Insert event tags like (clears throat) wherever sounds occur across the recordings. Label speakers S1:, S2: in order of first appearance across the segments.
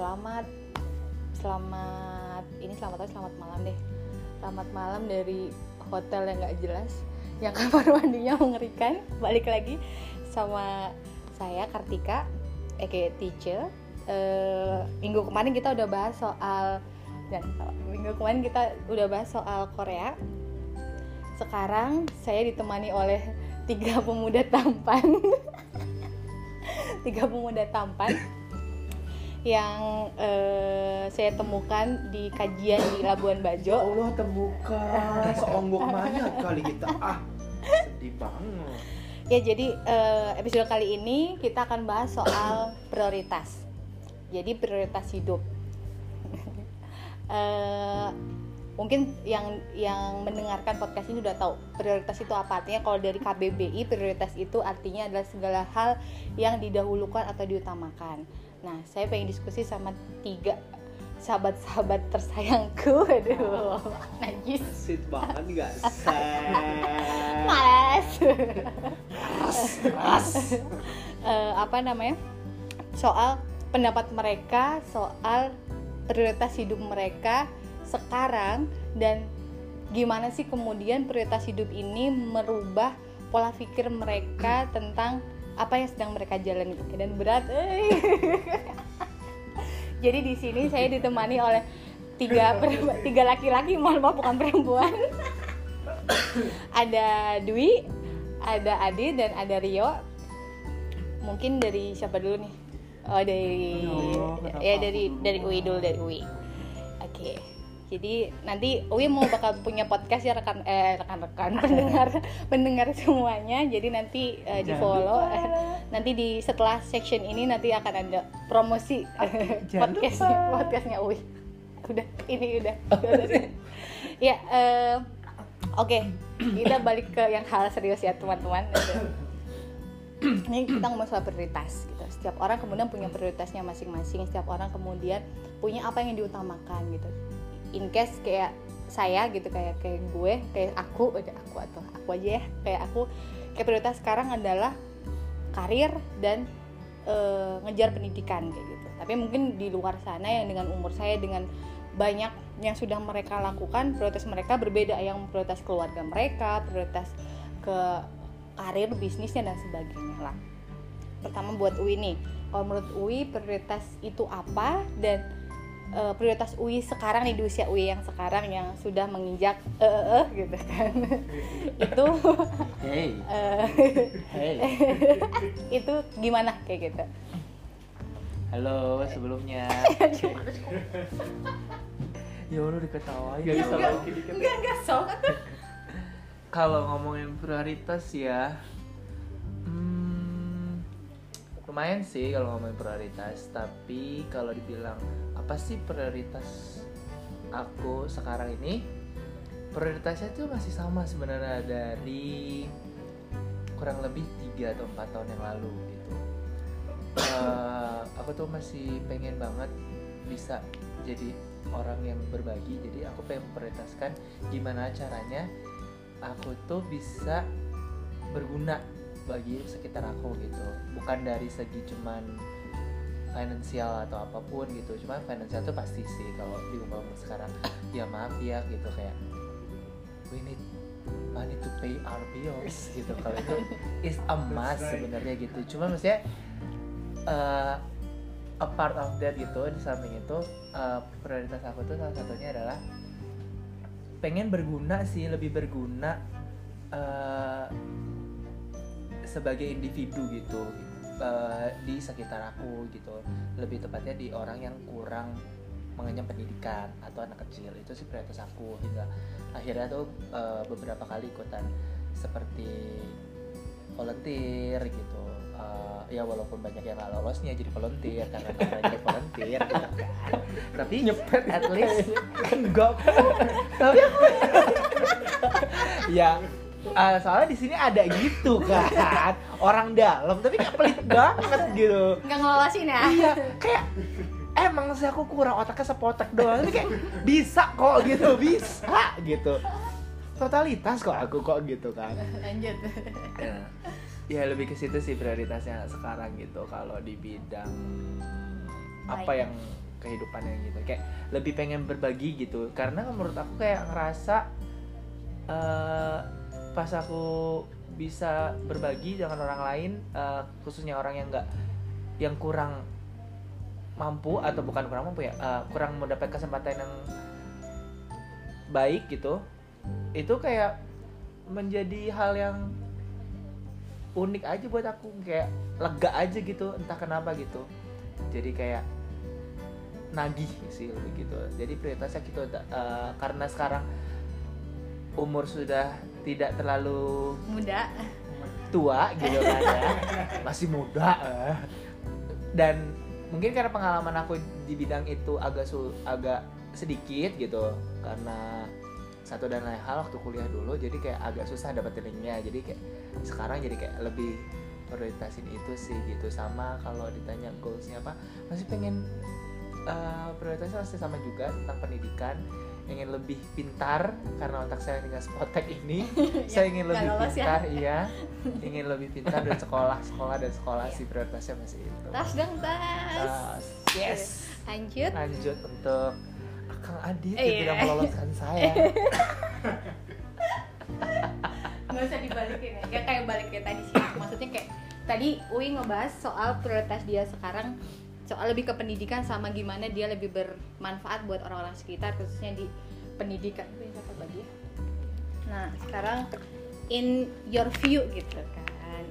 S1: selamat selamat ini selamat tahun selamat malam deh. Selamat malam dari hotel yang nggak jelas yang (laughs) kamar mandinya mengerikan. Balik lagi sama saya Kartika Eke teacher. Uh, minggu kemarin kita udah bahas soal dan minggu kemarin kita udah bahas soal Korea. Sekarang saya ditemani oleh tiga pemuda tampan. (laughs) Tiga pemuda tampan yang uh, saya temukan di kajian di Labuan Bajo.
S2: Ya Allah temukan seonggok banyak kali kita ah sedih banget.
S1: Ya jadi uh, episode kali ini kita akan bahas soal prioritas. Jadi prioritas hidup. uh, (laughs) mungkin yang yang mendengarkan podcast ini udah tahu prioritas itu apa artinya kalau dari KBBI prioritas itu artinya adalah segala hal yang didahulukan atau diutamakan nah saya pengen diskusi sama tiga sahabat-sahabat tersayangku (laughs) aduh. Najis.
S2: Sweet banget gak
S1: malas (laughs) malas uh, apa namanya? Soal pendapat mereka soal prioritas hidup mereka sekarang dan gimana sih kemudian prioritas hidup ini merubah pola pikir mereka tentang apa yang sedang mereka jalani. Dan berat eh. (laughs) jadi di sini saya ditemani oleh tiga tiga laki-laki mohon maaf bukan perempuan. (coughs) Ada Dwi ada Adi dan ada Rio. Mungkin dari siapa dulu nih? Oh dari oh, ya dari dari Ui dulu dari Ui. Oke. okay jadi nanti Uwi mau bakal punya podcast ya rekan eh rekan-rekan (laughs) pendengar pendengar semuanya. Jadi nanti uh, di follow nanti di setelah section ini nanti akan ada promosi podcastnya podcastnya Uwi. Udah ini udah, ya uh, oke. Okay. kita balik ke yang hal serius ya teman-teman. Ini kita ngomong soal prioritas gitu. Setiap orang kemudian punya prioritasnya masing-masing. Setiap orang kemudian punya apa yang diutamakan gitu in case kayak saya gitu kayak kayak gue kayak aku udah aku atau aku aja ya kayak aku kayak prioritas sekarang adalah karir dan e, ngejar pendidikan kayak gitu. Tapi mungkin di luar sana yang dengan umur saya dengan banyak yang sudah mereka lakukan prioritas mereka berbeda yang prioritas keluarga mereka prioritas ke karir bisnisnya dan sebagainya lah. Pertama buat Uwi nih kalau menurut Uwi prioritas itu apa dan uh, prioritas UI sekarang nih di usia UI yang sekarang yang sudah menginjak eh uh, uh, gitu kan. (laughs) Itu hey. Uh, hey. (laughs) itu gimana kayak gitu?
S3: Halo sebelumnya. (laughs) Ya udah diketawain.
S1: Ya, enggak, enggak enggak sok.
S3: Kalau ngomongin prioritas ya lumayan sih kalau ngomongin prioritas tapi kalau dibilang apa sih prioritas aku sekarang ini? Prioritasnya tuh masih sama sebenarnya dari kurang lebih tiga atau empat tahun yang lalu gitu. Uh, aku tuh masih pengen banget bisa jadi orang yang berbagi jadi aku pengen prioritaskan gimana caranya aku tuh bisa berguna bagi sekitar aku gitu. Bukan dari segi cuman finansial atau apa pun gitu. Cuma finansial tuh pasti sih kalau di umur sekarang. Ya maaf ya gitu kayak we need money to pay our bills gitu. Kalau itu is a must sebenarnya gitu. Cuma maksudnya uh, a part of that gitu di samping itu uh, prioritas aku tuh salah satunya adalah pengen berguna sih lebih berguna uh, sebagai individu gitu uh, di sekitar aku gitu. Lebih tepatnya di orang yang kurang mengenyam pendidikan atau anak kecil. Itu sih prioritas aku hingga akhirnya tuh uh, beberapa kali ikutan seperti volunteer gitu. Uh, ya walaupun banyak yang gak lolosnya jadi volunteer karena namanya volunteer gitu kan. Tapi nyepet. at least enggak. Tapi aku ya uh, soalnya di sini ada gitu kan? Orang dalam tapi kayak pelit banget gitu.
S1: Nggak ngelolosin ya?
S3: Iya kayak emang sih aku kurang otaknya sepotek doang tapi kayak bisa kok gitu. Bisa gitu. Totalitas kok aku kok gitu kan.
S1: Lanjut.
S3: Ya, ya lebih ke situ sih prioritasnya sekarang gitu. Kalau di bidang apa yang kehidupannya gitu. Kayak lebih pengen berbagi gitu. Karena menurut aku kayak ngerasa eh, pas aku bisa berbagi dengan orang lain eh, khususnya orang yang enggak yang kurang mampu atau bukan kurang mampu ya eh, kurang mendapat kesempatan yang baik gitu itu kayak menjadi hal yang unik aja buat aku kayak lega aja gitu entah kenapa gitu. Jadi kayak nagih sih lebih gitu. Jadi prioritasnya gitu eh, karena sekarang umur sudah tidak terlalu
S1: muda.
S3: tua gitu kan ya. (laughs) Masih muda eh. dan mungkin karena pengalaman aku di bidang itu agak sul agak sedikit gitu karena satu dan lain hal waktu kuliah dulu jadi kayak agak susah dapat linknya jadi kayak sekarang jadi kayak lebih prioritasin itu sih gitu. Sama kalau ditanya goalsnya apa masih pengen eh, prioritasnya masih sama juga tentang pendidikan ingin lebih pintar karena otak saya dengan spotek ini. (laughs) Saya ingin lebih
S1: lolos ya.
S3: pintar iya. (laughs) Ingin lebih pintar dan sekolah sekolah dan sekolah
S1: Iya.
S3: sih prioritasnya masih itu.
S1: Tas dong tas.
S3: Tas. yes.
S1: Lanjut.
S3: Lanjut untuk Kang Adit yang
S1: iya.
S3: tidak meloloskan saya. (laughs)
S1: Nggak usah dibalikin ya. Ya kayak balik kayak tadi sih. Maksudnya kayak tadi Uwi ngebahas soal prioritas dia sekarang soal lebih ke pendidikan sama gimana dia lebih bermanfaat buat orang-orang sekitar khususnya di pendidikan. Lagi nah sekarang in your view gitu kan.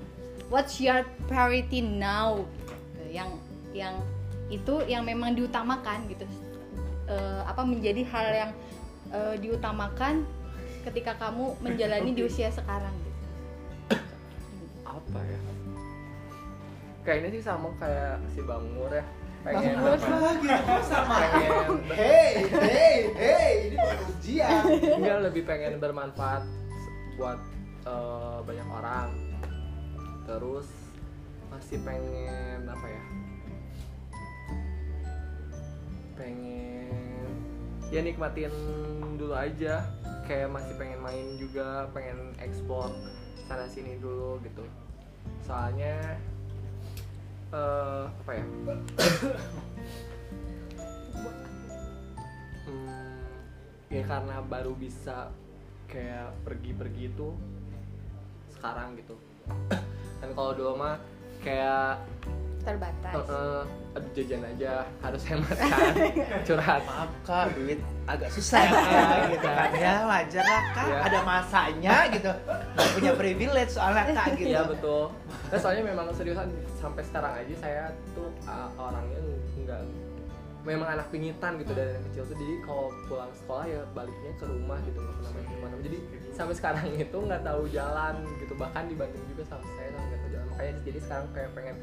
S1: What's your priority now? Gitu. yang yang itu yang memang diutamakan gitu. Eh, apa menjadi hal yang eh, diutamakan ketika kamu menjalani di usia sekarang
S4: kayaknya sih sama kayak si Bang Mur ya. Pengen
S1: Bang Mur.
S2: lagi sama.
S4: Pengen
S2: hey hey hey ini bukan ujian
S4: enggak lebih pengen bermanfaat buat eh, banyak orang. Terus masih pengen apa ya? Pengen ya nikmatin dulu aja. Kayak masih pengen main juga pengen explore sana sini dulu gitu. Soalnya eh apa ya? Hmm, ya karena baru bisa kayak pergi-pergi itu sekarang gitu. Dan kalau dulu mah kayak
S1: terbatas.
S4: Eh, eh, aduh jajan aja harus hemat kan. (laughs) Curhat.
S2: Maaf kak duit agak susah ya gitu kan. Ya wajar lah kak
S4: Ya.
S2: ada masanya gitu. Nggak punya privilege soalnya kak gitu.
S4: Iya betul. Nah, soalnya memang seriusan sampai sekarang aja saya tuh uh, orangnya enggak memang anak pingitan gitu dari yang kecil tuh. Jadi kalau pulang sekolah ya baliknya ke rumah gitu nggak pernah main ke mana jadi sampai sekarang itu nggak tahu jalan gitu. Bahkan di Bandung juga sampai saya nggak tahu jalan. Makanya jadi sekarang kayak pengen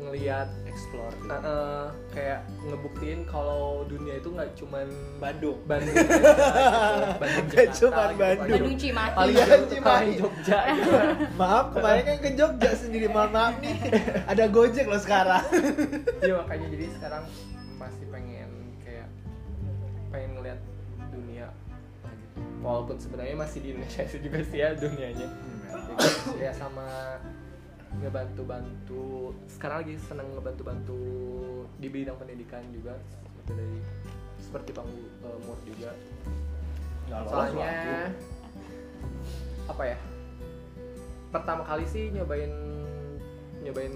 S4: ngelihat
S3: explore gitu.
S4: uh, uh, kayak ngebuktiin kalau dunia itu nggak cuman
S2: Bandung
S4: Bandung Bandung
S2: Nggak
S4: Jakarta,
S2: cuman
S4: gitu.
S2: Bandung.
S1: Bandung Cimahi
S4: paling
S2: Cimahi.
S4: Jogja gitu. (laughs)
S2: maaf kemarin kan ke Jogja sendiri mohon maaf nih ada gojek loh sekarang (laughs)
S4: Iya makanya jadi sekarang masih pengen kayak pengen ngeliat dunia lagi. Walaupun sebenarnya masih di Indonesia (laughs) sih juga sih ya dunianya. Jadi, ya sama ngebantu-bantu. Sekarang lagi seneng ngebantu-bantu di bidang pendidikan juga seperti dari seperti Bang eh, Mur juga. Soalnya apa ya? Pertama kali sih nyobain nyobain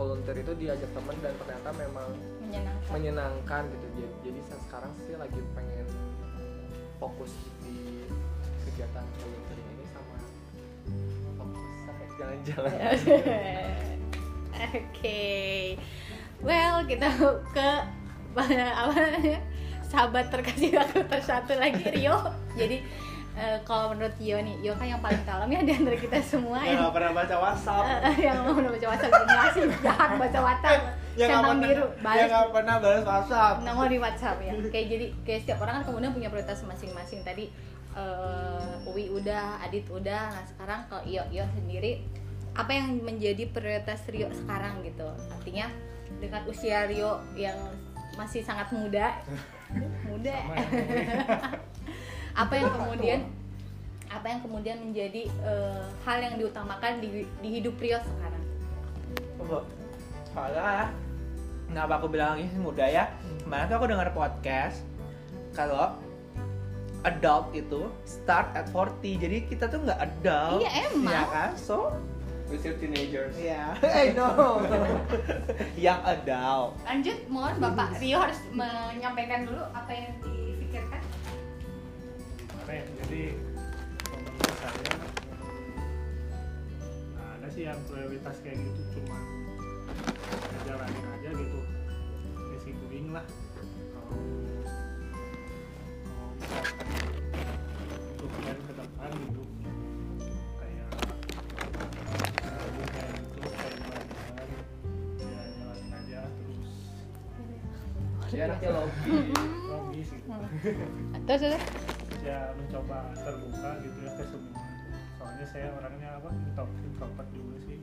S4: volunteer itu diajak temen dan ternyata memang
S1: menyenangkan
S4: menyenangkan gitu jadi, jadi saya sekarang sih lagi pengen fokus di kegiatan volunteering jalan-jalan. (laughs)
S1: Oke, well kita ke apa namanya? Sahabat terkasih aku tersatu lagi Rio. Jadi eh, kalau menurut Rio nih, Rio kan yang paling kalem ya di antara kita semua.
S2: Yang
S1: yang
S2: nggak pernah baca WhatsApp.
S1: Eh, yang mau baca WhatsApp. Generasi jahat baca WhatsApp.
S2: Yang nggak
S1: centang
S2: pernah
S1: biru
S2: yang
S1: balas
S2: nggak pernah balas WhatsApp.
S1: Nongol di WhatsApp ya. (laughs) Kayak jadi kayak setiap orang kan kemudian punya prioritas masing-masing. Tadi eh Uwi udah, Adit udah. Nah, sekarang kalau Iyo Iyo sendiri apa yang menjadi prioritas Rio sekarang gitu? Artinya dengan usia Rio yang masih sangat muda. (laughs) muda. (laughs) apa yang kemudian apa yang kemudian menjadi eh, hal yang diutamakan di, di hidup Rio sekarang?
S2: Coba. soalnya Kenapa aku bilang ini muda ya? Kemarin tuh aku dengar podcast kalau adult itu start at 40 jadi kita tuh nggak adult
S1: Iya, emang.
S2: ya kan? So
S4: We still teenagers.
S2: ya I know yang adult
S1: Lanjut, mohon Bapak Rio harus menyampaikan dulu apa yang dipikirkan.
S5: kemarin jadi menurut saya nah, ada sih yang prioritas kayak gitu cuma ngejalanin aja gitu. Going lah gitu Terus, terus. ya mencoba terbuka gitu ya ke semua soalnya saya orangnya apa introvert introvert juga sih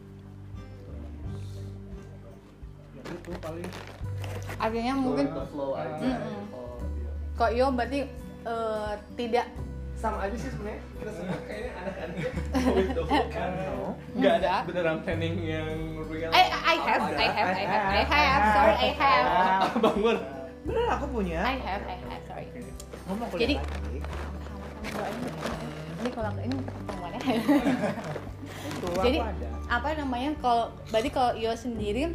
S5: ya itu paling
S1: Artinya
S4: Going
S1: mungkin
S4: flow aja. Oh, iya.
S1: kok Yo berarti eh, tidak
S4: Sama aja sih sebenarnya. Kita semua kayaknya anak-anak.
S5: kan (laughs)
S4: Nggak ada beneran planning yang real.
S1: I, I have, I have, I have, I have, sorry, I have,
S4: Bangun.
S2: Bener aku punya
S1: I have, I have, sorry.
S2: ngomong kuliah
S1: Jadi-
S2: lagi.
S1: Ini kalau ini pertemuannya.
S2: itu
S1: Jadi apa namanya kalau berarti kalau Io sendiri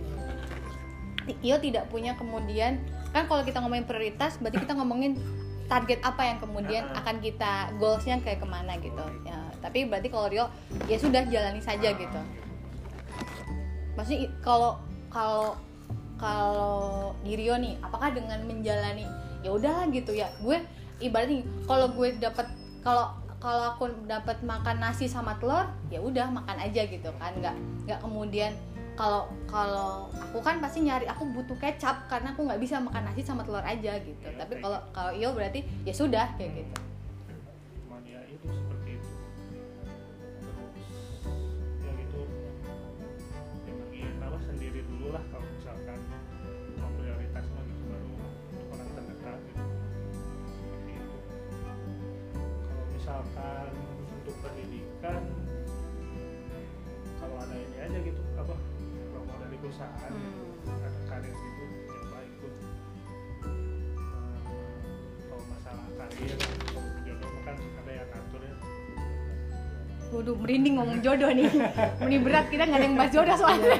S1: Io tidak punya kemudian kan kalau kita ngomongin prioritas berarti kita ngomongin target apa yang kemudian akan kita goalsnya kayak ke mana gitu ya tapi berarti kalau Rio ya sudah jalani saja gitu maksudnya kalau kalau kalau di Rio nih apakah dengan menjalani ya udahlah gitu ya gue ibaratnya kalau gue dapat kalau kalau aku dapat makan nasi sama telur ya udah makan aja gitu kan nggak nggak kemudian kalau kalau aku kan pasti nyari aku butuh kecap karena aku nggak bisa makan nasi sama telur aja gitu
S5: Iya,
S1: tapi
S5: kayak
S1: kalau kalau Iyo berarti ya sudah kayak gitu
S5: perusahaan
S1: Hmm.
S5: ada karir gitu coba ikut Eh, kalau masalah karir kalau jodoh kan ada yang ngatur ya
S1: Waduh, merinding ngomong jodoh nih. Ini berat kita nggak ada yang bahas jodoh soalnya.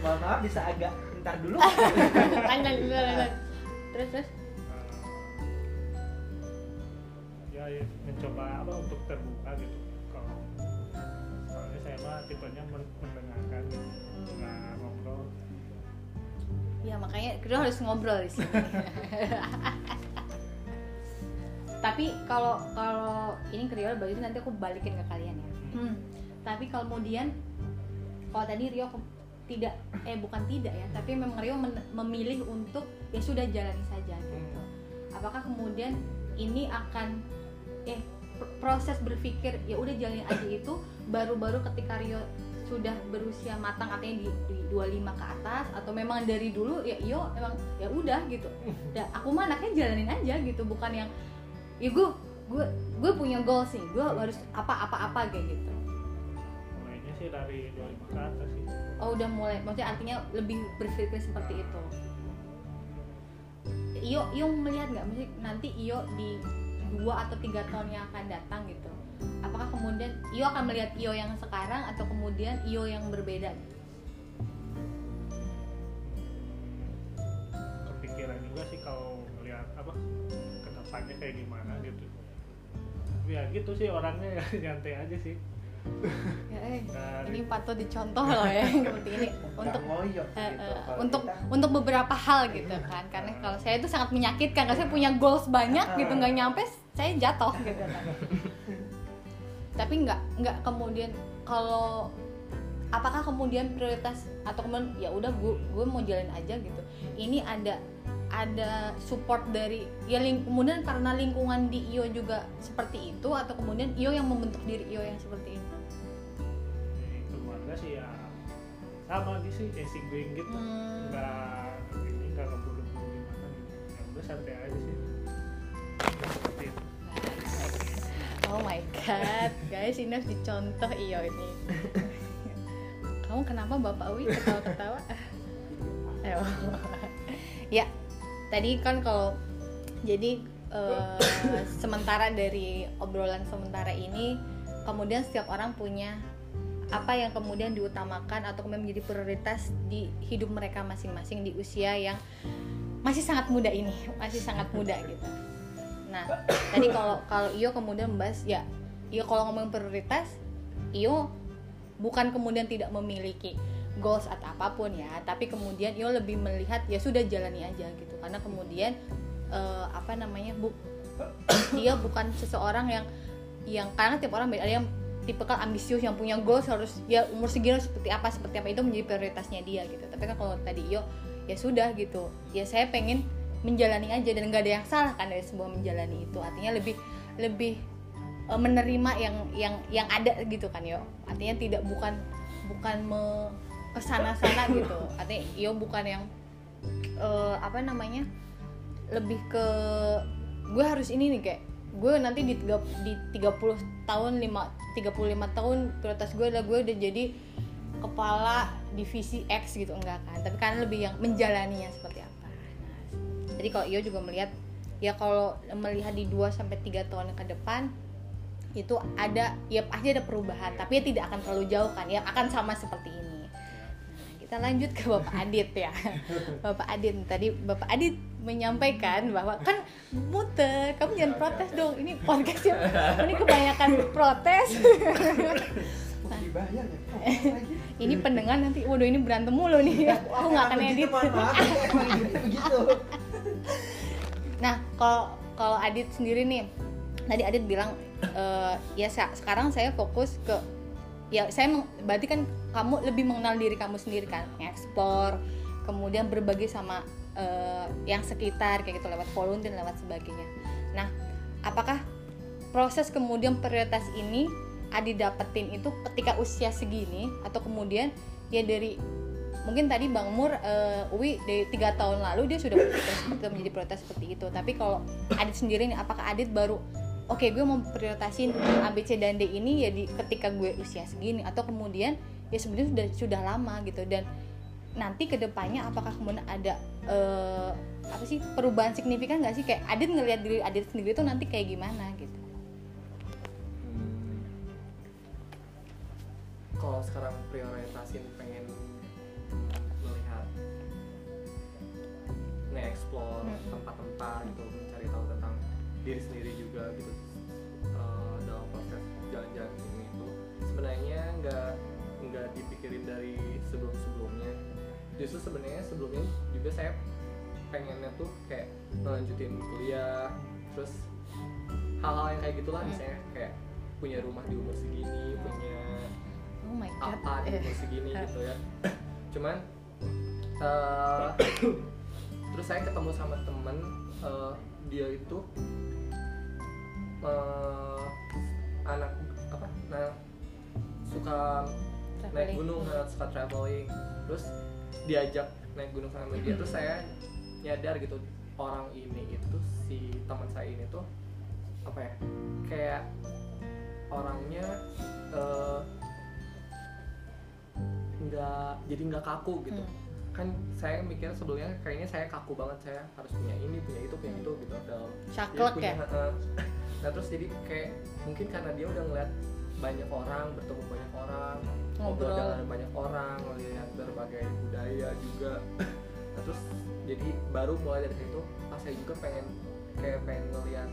S2: mohon maaf bisa agak ntar dulu (laughs)
S1: lanjut, lanjut, lanjut. Terus, terus.
S5: Eh, ya, ya mencoba apa untuk terbuka gitu kalau soalnya saya mah tipenya men- mendengarkan gitu
S1: Ya makanya kita harus ngobrol di sini. Tapi kalau kalau ini ke Rio berarti nanti aku balikin ke kalian ya. Hmm. Tapi kalau kemudian kalau tadi Rio ke- tidak eh bukan tidak ya, tapi memang Rio men- memilih untuk ya sudah jalani saja gitu. Apakah kemudian ini akan eh pr- proses berpikir ya udah jalanin aja itu baru-baru ketika Rio sudah berusia matang artinya di, di 25 ke atas atau memang dari dulu ya iyo emang ya udah gitu. (laughs) Dan aku mah anaknya jalanin aja gitu. Bukan yang ya gue gue gue punya goals nih gue harus apa apa apa kayak gitu.
S5: Mulainya sih dari 25 ke atas sih.
S1: Oh udah mulai. Maksudnya artinya lebih berpikir seperti itu. Iyo iyo melihat nggak? Mesti nanti iyo di dua atau tiga tahun yang akan datang gitu. Apakah kemudian iyo akan melihat iyo yang sekarang atau kemudian iyo yang berbeda?
S5: Kepikiran juga sih kalau melihat apa ke depannya kayak gimana gitu. Ya gitu sih orangnya ya (laughs) nyantai aja sih
S1: ya, eh, ini patut dicontoh loh ya (laughs) seperti ini. Untuk
S2: ngoyok
S1: Eh,
S2: gitu.
S1: untuk
S2: kita-
S1: untuk beberapa hal gitu kan. Karena kalau saya itu sangat menyakitkan karena saya punya goals banyak gitu nggak nyampe saya jatuh (laughs) gitu kan. Tapi nggak nggak kemudian kalau apakah kemudian prioritas atau kemudian ya udah gue gue mau jalan aja gitu. Ini ada ada support dari ya ling, kemudian karena lingkungan di IO juga seperti itu atau kemudian IO yang membentuk diri IO yang seperti ini
S5: keluarga sih ya sama gitu sih easy going gitu
S1: Hmm.
S5: nggak ini nggak keburu-buru gimana gitu ya udah santai aja sih seperti itu
S1: Oh my god, guys ini harus dicontoh iyo ini. Kamu kenapa Bapak Wi ketawa-ketawa? Ayo. ya tadi kan kalau jadi eh, sementara dari obrolan sementara ini kemudian setiap orang punya apa yang kemudian diutamakan atau kemudian menjadi prioritas di hidup mereka masing-masing di usia yang masih sangat muda ini masih sangat muda gitu. Nah tadi kalau kalau Iyo kemudian membahas ya Iyo kalau ngomong prioritas Iyo bukan kemudian tidak memiliki goals atau apa pun ya tapi kemudian Iyo lebih melihat ya sudah jalani aja gitu. Karena kemudian eh, apa namanya bu dia bukan seseorang yang yang karena tiap orang ada yang tipikal ambisius yang punya goals harus ya umur segini seperti apa seperti apa itu menjadi prioritasnya dia gitu. Tapi kan kalau tadi Iyo ya sudah gitu. Ya saya pengen menjalani aja dan nggak ada yang salah kan dari sebuah menjalani itu. Artinya lebih lebih eh, menerima yang yang yang ada gitu kan yo. Artinya tidak bukan bukan me ke sana-sana gitu. Artinya yo bukan yang eh, apa namanya lebih ke gue harus ini nih kayak gue nanti di tiga, di 30 tahun 5 35 tahun prioritas gue adalah gue udah jadi kepala divisi X gitu enggak kan? Tapi kan lebih yang menjalaninya seperti apa. Jadi kalau Iyo juga melihat ya kalau melihat di 2 sampai 3 tahun ke depan itu ada ya pasti ada perubahan tapi ya tidak akan terlalu jauh kan? Ya akan sama seperti ini kita lanjut ke Bapak Adit ya. (laughs) Bapak Adit tadi Bapak Adit menyampaikan bahwa kan muter kamu jangan protes dong. Ini podcastnya ini (laughs) kebanyakan protes.
S6: Dibayar ya (laughs)
S1: ini pendengar nanti waduh ini berantem mulu nih. Aku nggak akan edit.
S6: begitu
S1: nah kalau kalau Adit sendiri nih tadi Adit bilang eh, ya sekarang saya fokus ke ya saya meng- berarti kan kamu lebih mengenal diri kamu sendiri kan ekspor kemudian berbagi sama eh, yang sekitar kayak gitu lewat volunteer lewat sebagainya. Nah apakah proses kemudian prioritas ini Adi dapetin itu ketika usia segini atau kemudian ya dari mungkin tadi Bang Mur eh, Uwi dari tiga tahun lalu dia sudah menjadi prioritas seperti itu. Tapi kalau Adit sendiri nih apakah Adit baru oke gue mau prioritasin A B C dan D ini ya di ketika gue usia segini atau kemudian ya sebenarnya sudah sudah lama gitu. Dan nanti ke depannya apakah kemudian ada eh, apa sih perubahan signifikan nggak sih? Kayak Adit ngelihat diri Adit sendiri tuh nanti kayak gimana gitu.
S3: Hmm,
S4: kalau sekarang prioritasin pengen melihat nge-explore
S1: Hmm.
S4: tempat-tempat gitu mencari tahu tentang diri sendiri juga gitu eh, dalam proses jalan-jalan ini itu sebenarnya nggak nggak dipikirin dari sebelum-sebelumnya justru sebenarnya sebelumnya juga saya pengennya tuh kayak melanjutin kuliah terus hal-hal yang kayak gitulah
S1: Hmm.
S4: misalnya kayak punya rumah di umur segini punya
S1: oh my god
S4: apa di umur segini
S1: eh.
S4: gitu ya (coughs) cuman eh, (coughs) terus saya ketemu sama temen eh, dia itu eh, anak apa nah suka naik gunung eh, suka traveling. Terus diajak naik gunung sama dia terus saya nyadar gitu orang ini itu si teman saya ini tuh apa ya kayak orangnya eh, nggak jadi nggak kaku gitu.
S1: Hmm.
S4: kan saya mikir sebelumnya kayaknya saya kaku banget saya harus punya ini punya itu punya itu gitu dalam
S1: Saklek
S4: dia
S1: ya?
S4: punya, eh, (laughs) nah terus jadi kayak mungkin karena dia udah ngeliat banyak orang bertemu banyak orang ngobrol dengan banyak orang melihat berbagai budaya juga. (laughs) Nah terus jadi baru mulai dari situ pas saya juga pengen kayak pengen ngeliat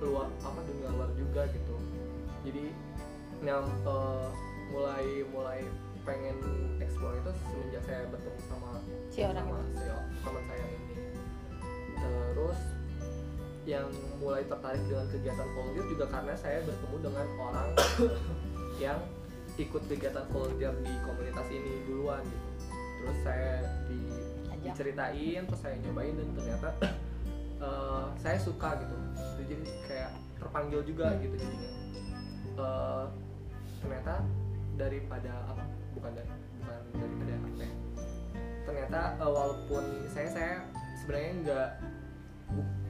S4: luar apa dunia luar juga gitu. Jadi yang eh, mulai mulai pengen explore itu semenjak saya bertemu sama
S1: si orang
S4: sama
S1: itu.
S4: si teman saya ini. Terus yang mulai tertarik dengan kegiatan volunteer juga karena saya bertemu dengan orang (coughs) yang ikut kegiatan volunteer di komunitas ini duluan gitu. Terus saya di, diceritain terus saya nyobain dan ternyata (coughs) eh, saya suka gitu. Jadi kayak terpanggil juga gitu jadinya. Eh, ternyata daripada apa? Bukan dari bukan daripada apa ya? Ternyata eh, walaupun saya saya sebenarnya nggak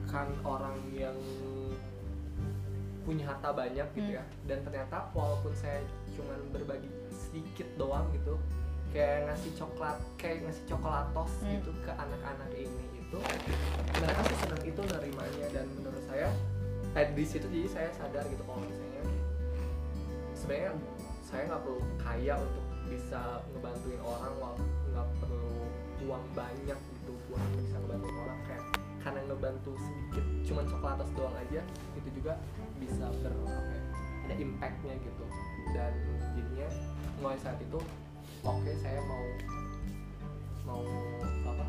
S4: bukan orang yang punya harta banyak gitu
S1: Hmm.
S4: ya dan ternyata walaupun saya cuman berbagi sedikit doang gitu kayak ngasih coklat kayak ngasih coklatos
S1: Hmm.
S4: gitu ke anak-anak ini itu mereka sih senang itu nerimanya dan menurut saya eh, di situ jadi saya sadar gitu kalau misalnya sebenarnya saya nggak perlu kaya untuk bisa ngebantuin orang nggak perlu uang banyak gitu buat bisa ngebantuin orang kayak karena ngebantu sedikit cuman coklatos doang aja itu juga bisa ber apa ya, ada impactnya gitu. Dan jadinya mulai saat itu oke saya mau mau apa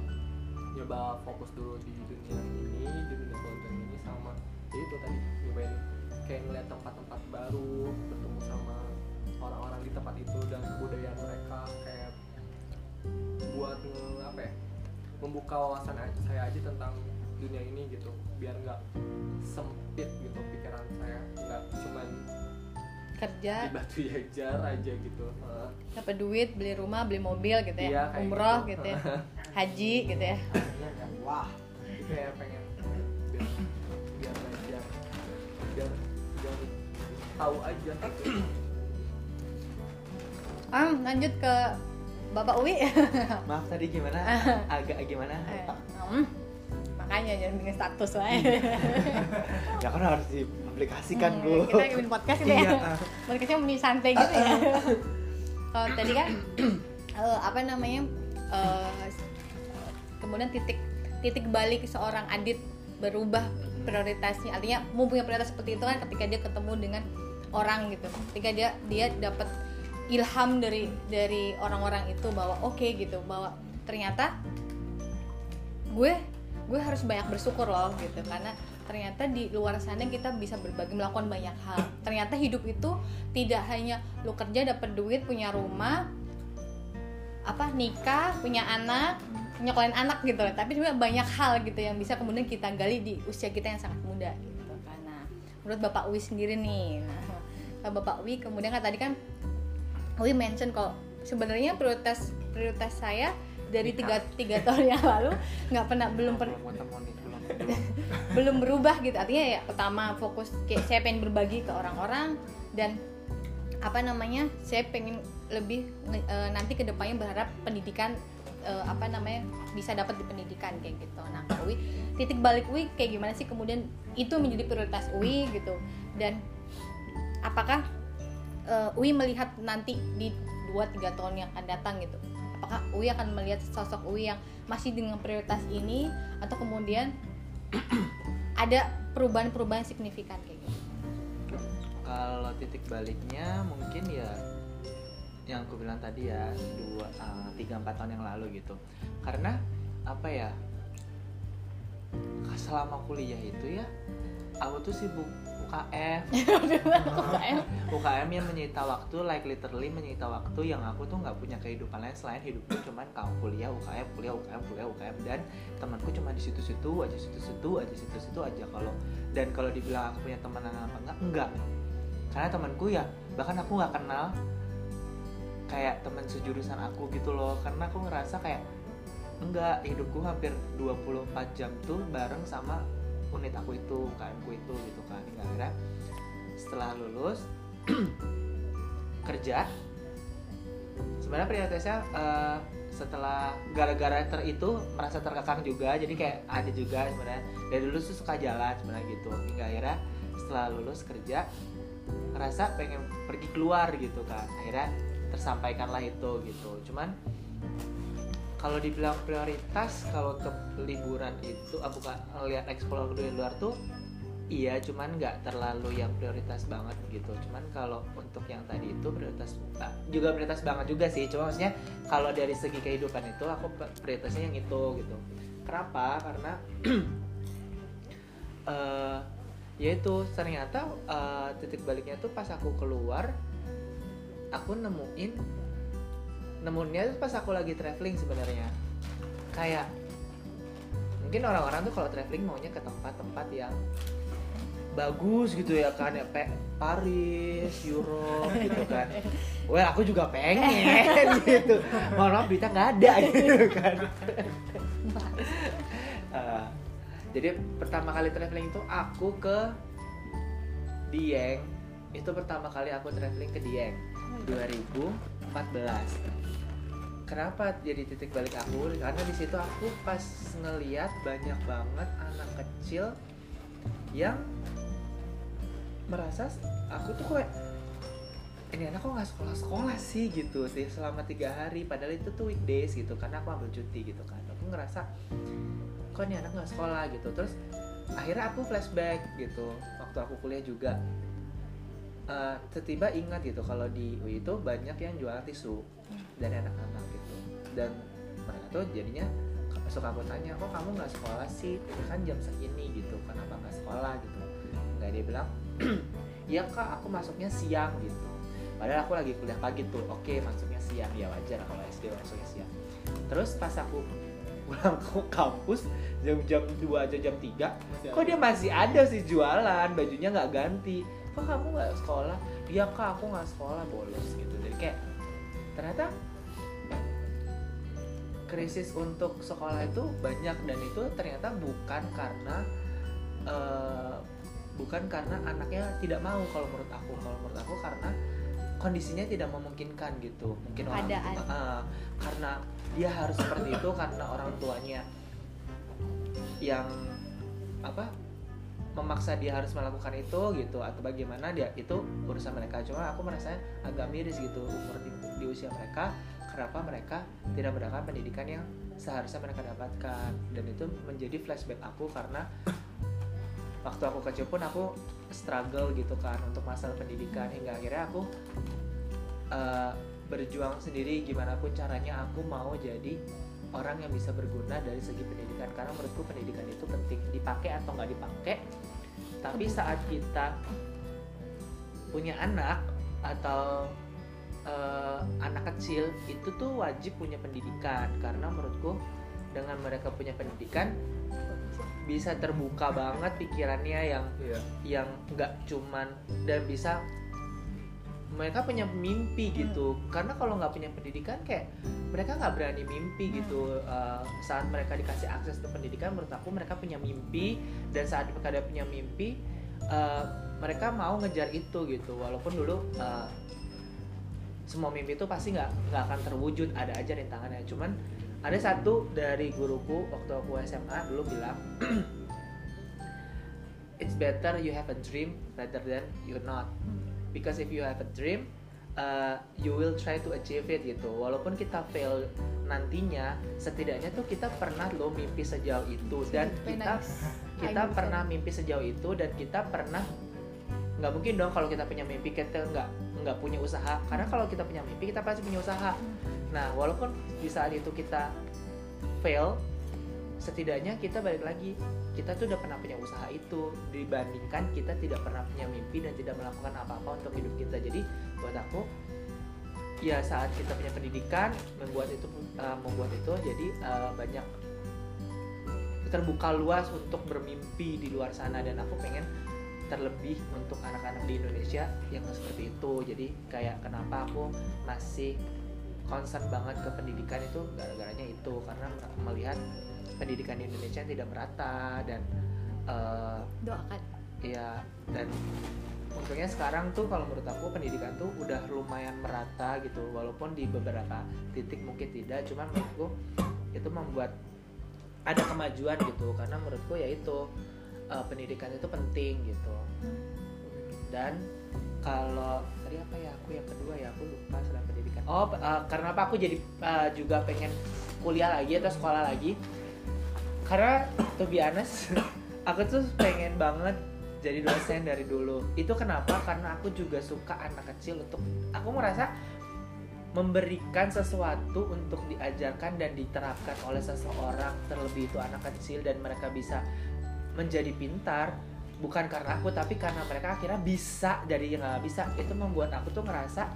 S4: nyoba fokus dulu di dunia ini di dunia konten ini sama ya itu tadi nyobain kayak ngeliat tempat-tempat baru bertemu sama orang-orang di tempat itu dan kebudayaan mereka kayak buat apa ya membuka wawasan saya aja tentang dunia ini gitu biar nggak sempit gitu pikiran saya nggak cuman
S1: kerja
S4: di batu jajar aja gitu Heeh.
S1: dapat duit beli rumah beli mobil gitu ya
S4: kayak
S1: umroh
S4: gitu.
S1: gitu ya (laughs) haji gitu ya
S6: kan? Wah.
S4: Jadi kayak pengen biar biar belajar biar biar tahu aja gitu
S1: ah lanjut ke bapak Uwi (laughs)
S2: Maaf tadi gimana? (laughs) Agak gimana?
S1: Eh, hmm, makanya jangan bikin status lah (laughs)
S2: Ya kan harus diaplikasikan, Bu.
S1: kita bikin podcast gitu
S2: Iya,
S1: ya podcastnya mending santai gitu ya. (laughs) Kalau tadi kan eh, apa namanya eh, kemudian titik titik balik seorang adit berubah prioritasnya. Artinya mau punya prioritas seperti itu kan ketika dia ketemu dengan orang gitu. Ketika dia dia dapat ilham dari dari orang-orang itu bahwa oke gitu. Bahwa ternyata gue gue harus banyak bersyukur loh gitu. Karena ternyata di luar sana kita bisa berbagi melakukan banyak hal. Ternyata hidup itu tidak hanya lu kerja dapat duit punya rumah apa nikah punya anak nyekolin anak gitu loh. Tapi juga banyak hal gitu yang bisa kemudian kita gali di usia kita yang sangat muda gitu. Karena menurut bapak Wi sendiri nih nah bapak Wi kemudian kan tadi kan Wi mention kalau sebenarnya prioritas prioritas saya dari tiga tiga tahun yang lalu nggak pernah belum per,
S3: belum (laughs) nih belum
S1: berubah gitu. Artinya ya pertama fokus kayak saya pengen berbagi ke orang-orang dan apa namanya saya pengen lebih eh, nanti ke depannya berharap pendidikan eh, apa namanya bisa dapat di pendidikan kayak gitu. Nah Uwi titik balik Uwi kayak gimana sih? Kemudian itu menjadi prioritas Uwi gitu. Dan apakah eh, Uwi melihat nanti di 2-3 tahun yang akan datang gitu apakah Uwi akan melihat sosok Uwi yang masih dengan prioritas ini atau kemudian (clears throat) ada perubahan-perubahan signifikan kayak gitu?
S3: Kalau titik baliknya mungkin ya yang aku bilang tadi ya dua eh, tiga empat tahun yang lalu gitu. Karena apa ya selama kuliah itu ya aku tuh sibuk UKM (laughs) UKM yang menyita waktu like literally menyita waktu yang aku tuh nggak punya kehidupan lain selain hidupku cuman kalau kuliah UKM kuliah UKM kuliah UKM dan temanku cuma di situ-situ aja situ-situ aja situ-situ aja kalau dan kalau dibilang aku punya teman apa enggak enggak. Karena temanku ya bahkan aku nggak kenal kayak teman sejurusan aku gitu loh karena aku ngerasa kayak enggak hidupku hampir 24 jam tuh bareng sama unit aku itu UKM ku itu gitu kan. Hingga akhirnya setelah lulus (clears throat) kerja sebenarnya prioritasnya eh, setelah gara-gara ter itu merasa terkekang juga. Jadi kayak ada juga sebenarnya. Dari dulu tuh suka jalan sebenarnya gitu. Hingga akhirnya setelah lulus kerja ngerasa pengen pergi keluar gitu kan. Akhirnya tersampaikanlah itu gitu. Cuman kalau dibilang prioritas kalau untuk liburan itu ah, bukan lihat explore di luar tuh iya cuman nggak terlalu yang prioritas banget gitu. Cuman kalau untuk yang tadi itu prioritas ah, juga prioritas banget juga sih. Cuma maksudnya kalau dari segi kehidupan itu aku prioritasnya yang itu gitu. Kenapa? Karena (clears throat) eh ya itu ternyata eh, titik baliknya tuh pas aku keluar aku nemuin nemunya pas aku lagi traveling sebenarnya kayak mungkin orang-orang tuh kalau traveling maunya ke tempat-tempat yang bagus gitu ya kan ya pe Paris, Europe gitu kan. (laughs) Well aku juga pengen (laughs) gitu. Mohon maaf berita nggak ada (laughs) gitu kan. Eh, jadi pertama kali traveling itu aku ke Dieng. Itu pertama kali aku traveling ke Dieng 2014 kenapa jadi titik balik aku? Karena di situ aku pas ngeliat banyak banget anak kecil yang merasa aku tuh kayak ini anak kok nggak sekolah sekolah sih? gitu sih selama tiga hari. Padahal itu tuh weekdays gitu karena aku ambil cuti gitu kan. Aku ngerasa kok ini anak nggak sekolah? gitu. Terus akhirnya aku flashback gitu waktu aku kuliah juga Eh, tiba ingat gitu kalau di UI itu banyak yang jual tisu dari anak-anak gitu. Dan mereka tuh jadinya suka aku tanya kok kamu nggak sekolah sih? Itu kan jam segini gitu kenapa nggak sekolah? gitu. Nggak dia bilang (clears throat) iya kak aku masuknya siang gitu. Padahal aku lagi kuliah pagi tuh oke masuknya siang. Ya wajar kalau SD masuknya siang. Terus pas aku (laughs) pulang ke kampus jam-jam 2 aja jam 3 kok dia masih ada sih jualan bajunya nggak ganti kok kamu nggak sekolah? Iya kak aku nggak sekolah bolos gitu. Jadi kayak ternyata krisis untuk sekolah itu banyak dan itu ternyata bukan karena eh, bukan karena anaknya tidak mau kalau menurut aku. Kalau menurut aku karena kondisinya tidak memungkinkan gitu. Mungkin orang tua- ah, karena dia harus seperti itu karena orang tuanya yang apa memaksa dia harus melakukan itu gitu atau bagaimana dia itu urusan mereka. Cuma aku merasa agak miris gitu umur di, di usia mereka kenapa mereka tidak mendapatkan pendidikan yang seharusnya mereka dapatkan. Dan itu menjadi flashback aku karena (coughs) waktu aku kecil pun aku struggle gitu kan untuk masalah pendidikan. Hingga akhirnya aku eh, berjuang sendiri gimana pun caranya aku mau jadi orang yang bisa berguna dari segi pendidikan. Karena menurutku pendidikan itu penting. Dipakai atau nggak dipakai tapi saat kita punya anak atau eh, anak kecil itu tuh wajib punya pendidikan. Karena menurutku dengan mereka punya pendidikan bisa terbuka banget pikirannya yang
S4: Iya.
S3: yang nggak cuman dan bisa mereka punya mimpi gitu. Karena kalau nggak punya pendidikan kayak mereka nggak berani mimpi gitu. Uh, saat mereka dikasih akses ke pendidikan menurut aku mereka punya mimpi. Dan saat mereka ada punya mimpi uh, mereka mau ngejar itu gitu. Walaupun dulu uh, semua mimpi itu pasti nggak nggak akan terwujud. Ada aja rintangannya. Cuman ada satu dari guruku waktu aku SMA dulu bilang (clears throat) it's better you have a dream rather than you're not because if you have a dream uh, you will try to achieve it gitu. Walaupun kita fail nantinya setidaknya tuh kita pernah loh mimpi sejauh itu. Dan kita kita pernah mimpi sejauh itu dan kita pernah nggak mungkin dong kalau kita punya mimpi kita nggak nggak punya usaha. Karena kalau kita punya mimpi kita pasti punya usaha. Nah walaupun di saat itu kita fail setidaknya kita balik lagi. Kita tuh udah pernah punya usaha itu. Dibandingkan kita tidak pernah punya mimpi dan tidak melakukan apa-apa untuk hidup kita. Jadi buat aku ya saat kita punya pendidikan membuat itu uh, membuat itu jadi uh, banyak terbuka luas untuk bermimpi di luar sana. Dan aku pengen terlebih untuk anak-anak di Indonesia yang seperti itu. Jadi kayak kenapa aku masih concern banget ke pendidikan itu gara-garanya itu. Karena melihat pendidikan di Indonesia yang tidak merata dan eh,
S1: doakan.
S3: ya dan untungnya sekarang tuh kalau menurut aku pendidikan tuh udah lumayan merata gitu walaupun di beberapa titik mungkin tidak cuman menurutku itu membuat ada kemajuan gitu karena menurutku ya itu eh, pendidikan itu penting gitu. Dan kalau tadi apa ya aku yang kedua ya aku lupa selain pendidikan. Oh eh, karena apa? Aku jadi eh, juga pengen kuliah lagi atau sekolah lagi karena to be honest aku tuh pengen banget jadi dosen dari dulu. Itu kenapa? Karena aku juga suka anak kecil untuk aku merasa memberikan sesuatu untuk diajarkan dan diterapkan oleh seseorang terlebih itu anak kecil dan mereka bisa menjadi pintar. Bukan karena aku tapi karena mereka akhirnya bisa dari yang nggak bisa. Itu membuat aku tuh ngerasa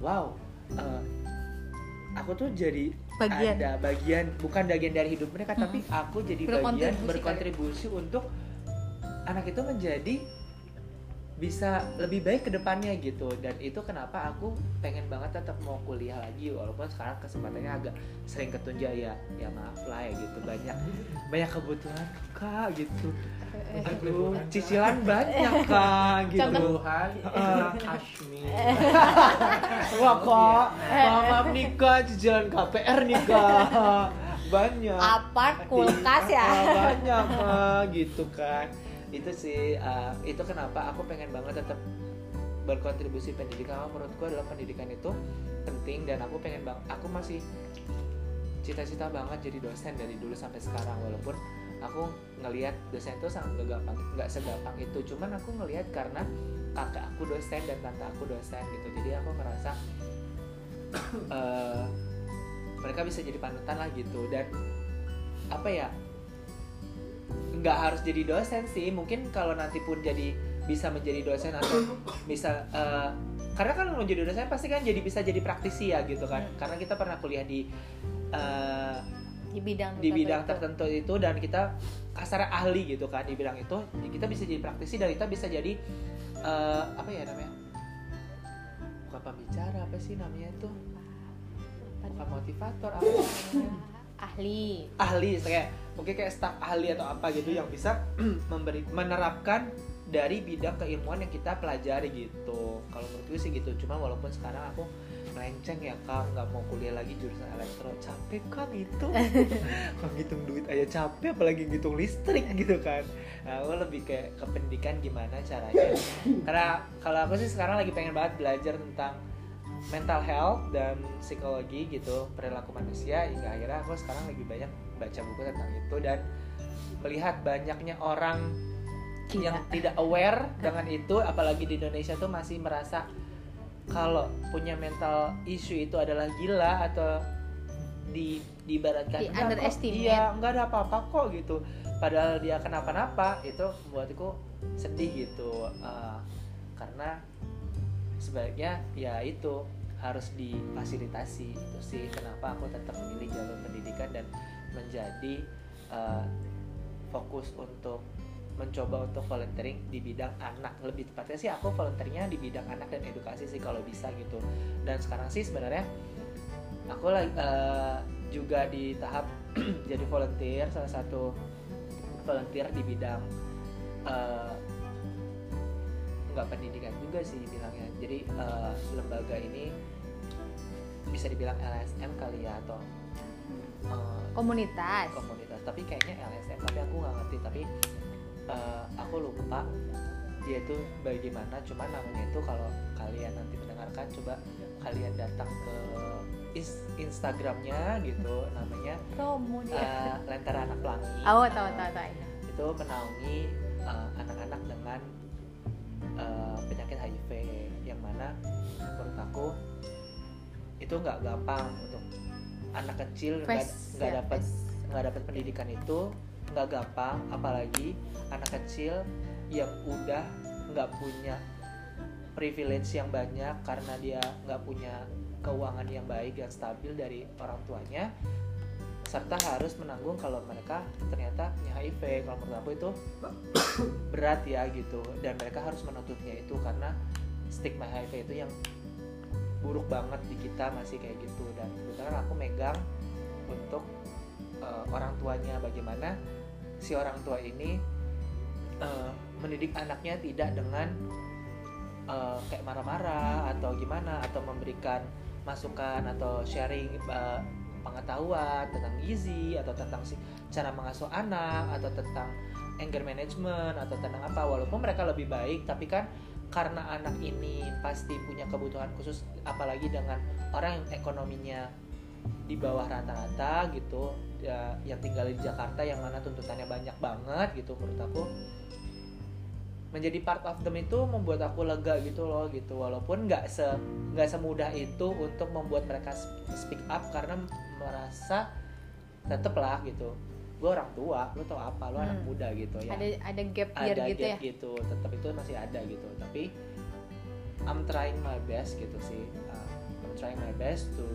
S3: wow eh, aku tuh jadi
S1: Bagian.
S3: ada bagian bukan bagian dari hidup mereka tapi aku jadi bagian
S1: Berkontribusi kali.
S3: berkontribusi untuk anak itu menjadi bisa lebih baik ke depannya gitu. Dan itu kenapa aku pengen banget tetap mau kuliah lagi walaupun sekarang kesempatannya agak sering ketunjuk ya. Ya maaf lah ya gitu. Banyak banyak kebutuhan kak gitu. Aduh cicilan banyak kak gitu.
S4: Tuhan
S3: Ah.
S4: Ashmi
S3: Wah kak, maaf, nih kak, cicilan KPR nih kak. Banyak.
S1: Apart kulkas ya.
S3: Ah, Banyak kak, gitu kan Itu sih, ah, itu kenapa aku pengen banget tetap berkontribusi pendidikan. Karena menurutku adalah pendidikan itu penting Dan aku pengen bang, aku masih cita-cita banget jadi dosen dari dulu sampai sekarang. Walaupun aku ngelihat dosen itu sangat gak gampang, nggak segampang itu. Cuman aku ngelihat karena kakak aku dosen dan tante aku dosen gitu. Jadi aku ngerasa (coughs) eh, mereka bisa jadi panutan lah gitu. Dan apa ya nggak harus jadi dosen sih. Mungkin kalau nanti pun jadi bisa menjadi dosen atau bisa eh, karena kan mau jadi dosen pasti kan jadi bisa jadi praktisi ya gitu kan.
S1: Hmm.
S3: karena kita pernah kuliah di eh,
S1: di bidang
S3: di bidang
S1: itu.
S3: tertentu itu dan kita kasar ahli gitu kan di bidang itu. Ya kita bisa jadi praktisi dan kita bisa jadi eh, apa ya namanya? Bukan pembicara apa sih namanya itu? Bukan motivator apa namanya?
S1: ahli.
S3: Ahli kayak mungkin kayak staf ahli atau apa gitu yang bisa (clears throat) memberi menerapkan dari bidang keilmuan yang kita pelajari gitu. Kalau menurutku sih gitu. Cuma walaupun sekarang aku melenceng ya kak. Nggak mau kuliah lagi jurusan elektro. Capek kak (laughs) itu kalau ngitung duit aja capek apalagi ngitung listrik gitu kan. Nah, aku lebih kayak ke pendidikan gimana caranya. Karena kalau aku sih sekarang lagi pengen banget belajar tentang mental health dan psikologi gitu perilaku manusia hingga akhirnya aku sekarang lebih banyak baca buku tentang itu dan melihat banyaknya orang
S1: Gila.
S3: yang tidak aware dengan itu apalagi di Indonesia tuh masih merasa kalau punya mental issue itu adalah gila atau di diibaratkan
S1: Di
S3: "Enggak kok,
S1: underestimate."
S3: iya nggak ada apa-apa kok gitu padahal dia kenapa-napa itu membuatku sedih gitu Eh, karena sebaiknya ya itu harus difasilitasi itu sih kenapa aku tetap memilih jalur pendidikan dan menjadi eh, fokus untuk mencoba untuk volunteering di bidang anak lebih tepatnya sih aku volunteeringnya di bidang anak dan edukasi sih kalau bisa gitu. Dan sekarang sih sebenarnya aku lagi eh, juga di tahap (clears throat) jadi volunteer salah satu volunteer di bidang nggak pendidikan juga sih bilangnya. Jadi eh, lembaga ini bisa dibilang LSM kali ya atau eh,
S1: komunitas?
S3: Komunitas tapi kayaknya LSM tapi aku nggak ngerti. Tapi eh, aku lupa dia itu bagaimana cuman namanya itu kalau kalian nanti mendengarkan coba kalian datang ke Instagramnya gitu (laughs) namanya
S1: dia
S3: eh, Lentera Anak Pelangi.
S1: Oh tahu tahu tahu iya.
S3: itu menaungi eh, anak-anak dengan eh, penyakit HIV yang mana menurut aku itu nggak gampang untuk anak kecil nggak nggak
S1: ya,
S3: dapat nggak dapat pendidikan itu nggak gampang apalagi anak kecil yang udah nggak punya privilege yang banyak karena dia nggak punya keuangan yang baik dan stabil dari orang tuanya serta harus menanggung kalau mereka ternyata punya HIV kalau menurut aku itu (coughs) berat ya gitu dan mereka harus menutupnya itu karena stigma HIV itu yang buruk banget di kita masih kayak gitu. Dan kebetulan aku megang untuk eh, orang tuanya. Bagaimana si orang tua ini eh, mendidik anaknya tidak dengan eh, kayak marah-marah atau gimana atau memberikan masukan atau sharing eh, pengetahuan tentang gizi atau tentang si cara mengasuh anak atau tentang anger management atau tentang apa. Walaupun mereka lebih baik tapi kan karena anak ini pasti punya kebutuhan khusus apalagi dengan orang yang ekonominya di bawah rata-rata gitu ya yang tinggal di Jakarta yang mana tuntutannya banyak banget gitu menurut aku. Menjadi part of them itu membuat aku lega gitu loh gitu. Walaupun nggak se nggak semudah itu untuk membuat mereka speak up karena merasa tetep lah gitu gue orang tua lu tau apa lu anak
S1: Hmm.
S3: muda gitu ya.
S1: Ada ada gap year
S3: ada
S1: gitu
S3: gap
S1: ya?
S3: gitu tetap itu masih ada gitu. Tapi I'm trying my best gitu sih. Uh, I'm trying my best to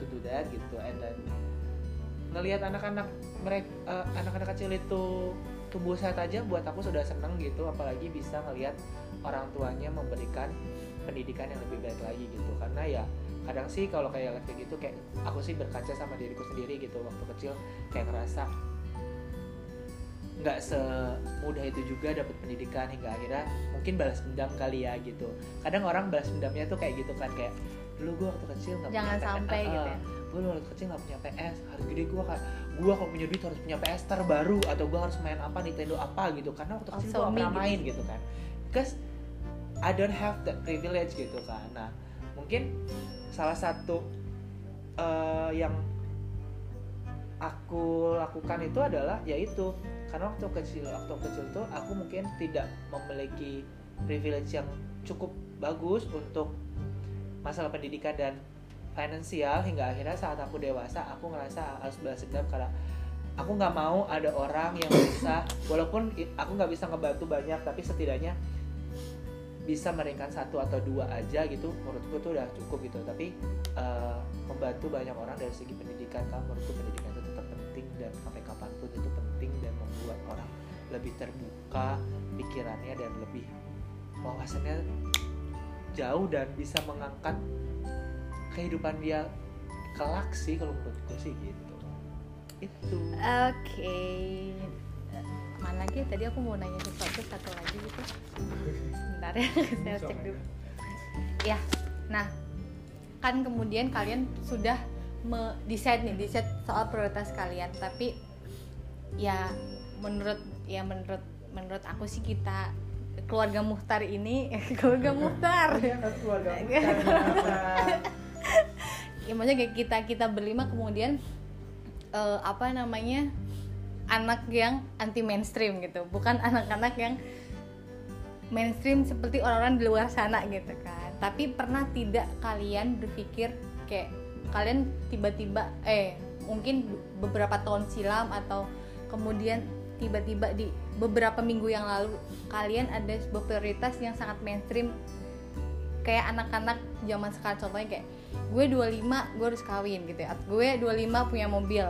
S3: to do that gitu. And then ngelihat anak-anak mereka anak-anak kecil itu tumbuh sehat aja buat aku sudah seneng gitu. Apalagi bisa ngelihat orang tuanya memberikan pendidikan yang lebih baik lagi gitu. Karena ya kadang sih kalau kayak kayak gitu kayak aku sih berkaca sama diriku sendiri gitu waktu kecil kayak ngerasa nggak semudah itu juga dapat pendidikan hingga akhirnya mungkin balas dendam kali ya gitu. Kadang orang balas dendamnya tuh kayak gitu kan kayak dulu gue waktu kecil nggak punya
S1: sampai
S3: PS,
S1: gitu ya.
S3: gue waktu kecil nggak punya PS harus gede gue kan gue kalau punya duit harus punya PS terbaru atau gue harus main apa Nintendo apa gitu. Karena waktu kecil gue
S1: Also
S3: gak
S1: me
S3: pernah
S1: gitu.
S3: main gitu. kan. Because I don't have that privilege gitu kan. Nah mungkin salah satu eh, yang aku lakukan itu adalah yaitu karena waktu kecil waktu kecil tuh aku mungkin tidak memiliki privilege yang cukup bagus untuk masalah pendidikan dan finansial hingga akhirnya saat aku dewasa aku ngerasa harus balas dendam karena aku nggak mau ada orang yang bisa walaupun aku nggak bisa ngebantu banyak tapi setidaknya bisa meringankan satu atau dua aja gitu menurutku tuh udah cukup gitu. Tapi eh, membantu banyak orang dari segi pendidikan kan menurutku pendidikan itu tetap penting dan sampai kapan pun itu penting dan membuat orang lebih terbuka pikirannya dan lebih wawasannya jauh dan bisa mengangkat kehidupan dia kelak sih kalau menurutku sih gitu. Itu.
S1: Oke. Mana lagi? Tadi aku mau nanya sesuatu satu lagi gitu. Sebentar ya, (laughs) saya cek dulu. Ya, nah kan kemudian kalian sudah me- decide nih, decide soal prioritas kalian. Tapi ya menurut ya menurut menurut aku sih kita keluarga Muhtar ini (laughs) keluarga Muhtar
S3: keluarga (laughs)
S1: ya maksudnya kayak kita kita berlima kemudian eh, apa namanya anak yang anti mainstream gitu. Bukan anak-anak yang mainstream seperti orang-orang di luar sana gitu kan. Tapi pernah tidak kalian berpikir kayak kalian tiba-tiba eh mungkin beberapa tahun silam atau kemudian tiba-tiba di beberapa minggu yang lalu kalian ada sebuah prioritas yang sangat mainstream. Kayak anak-anak zaman sekarang contohnya kayak gue 25 gue harus kawin gitu ya. Gue 25 punya mobil.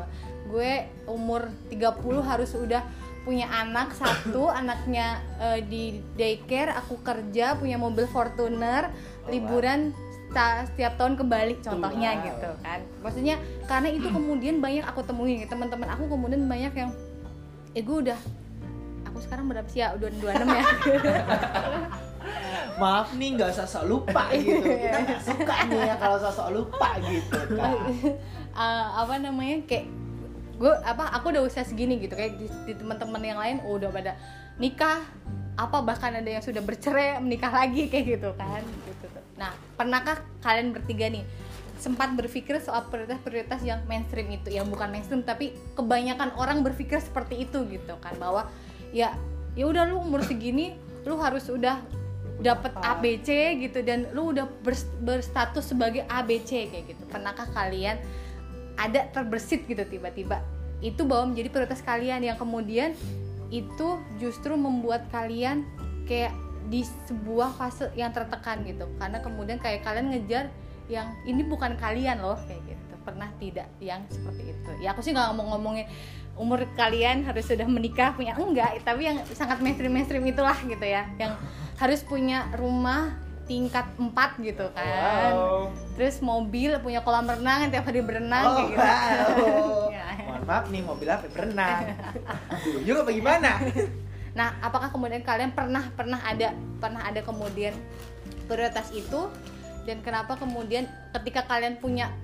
S1: Gue umur 30 harus udah punya anak satu (coughs) anaknya eh, di daycare aku kerja punya mobil Fortuner liburan sta- setiap tahun ke Bali contohnya
S3: Wow.
S1: gitu kan. Maksudnya karena itu (coughs) kemudian banyak aku temuin teman-teman aku kemudian banyak yang eh gue udah aku sekarang berapa sih ya? Udah 26 ya (laughs)
S3: maaf nih nggak usah sok lupa gitu. (laughs) Kita nggak suka nih ya kalau sosok lupa gitu kan (laughs)
S1: Eh, apa namanya kayak gue apa aku udah usia segini gitu. Kayak di, di teman-teman yang lain oh, udah pada nikah apa bahkan ada yang sudah bercerai menikah lagi kayak gitu kan gitu tuh. nah pernahkah kalian bertiga nih sempat berpikir soal prioritas-prioritas yang mainstream itu? Yang bukan mainstream tapi kebanyakan orang berpikir seperti itu gitu kan. Bahwa ya ya udah lu umur segini lu harus udah dapat ABC gitu dan lu udah bers- berstatus sebagai ABC kayak gitu. Pernahkah kalian ada terbersit gitu tiba-tiba? Itu bahwa menjadi prioritas kalian yang kemudian itu justru membuat kalian kayak di sebuah fase yang tertekan gitu. Karena kemudian kayak kalian ngejar yang ini bukan kalian loh kayak gitu. Pernah tidak yang seperti itu? Ya aku sih nggak ngomong-ngomongin umur kalian harus sudah menikah punya enggak? Tapi yang sangat mainstream mainstream itulah gitu ya yang harus punya rumah tingkat 4 gitu kan.
S3: Wow.
S1: Terus mobil punya kolam renang tiap hari berenang
S3: oh,
S1: kayak gitu.
S3: wow. (laughs)
S1: Ya.
S3: mohon maaf nih mobil apa berenang? (laughs) Juga apa gimana?
S1: Nah apakah kemudian kalian pernah pernah ada pernah ada kemudian prioritas itu? Dan kenapa kemudian ketika kalian punya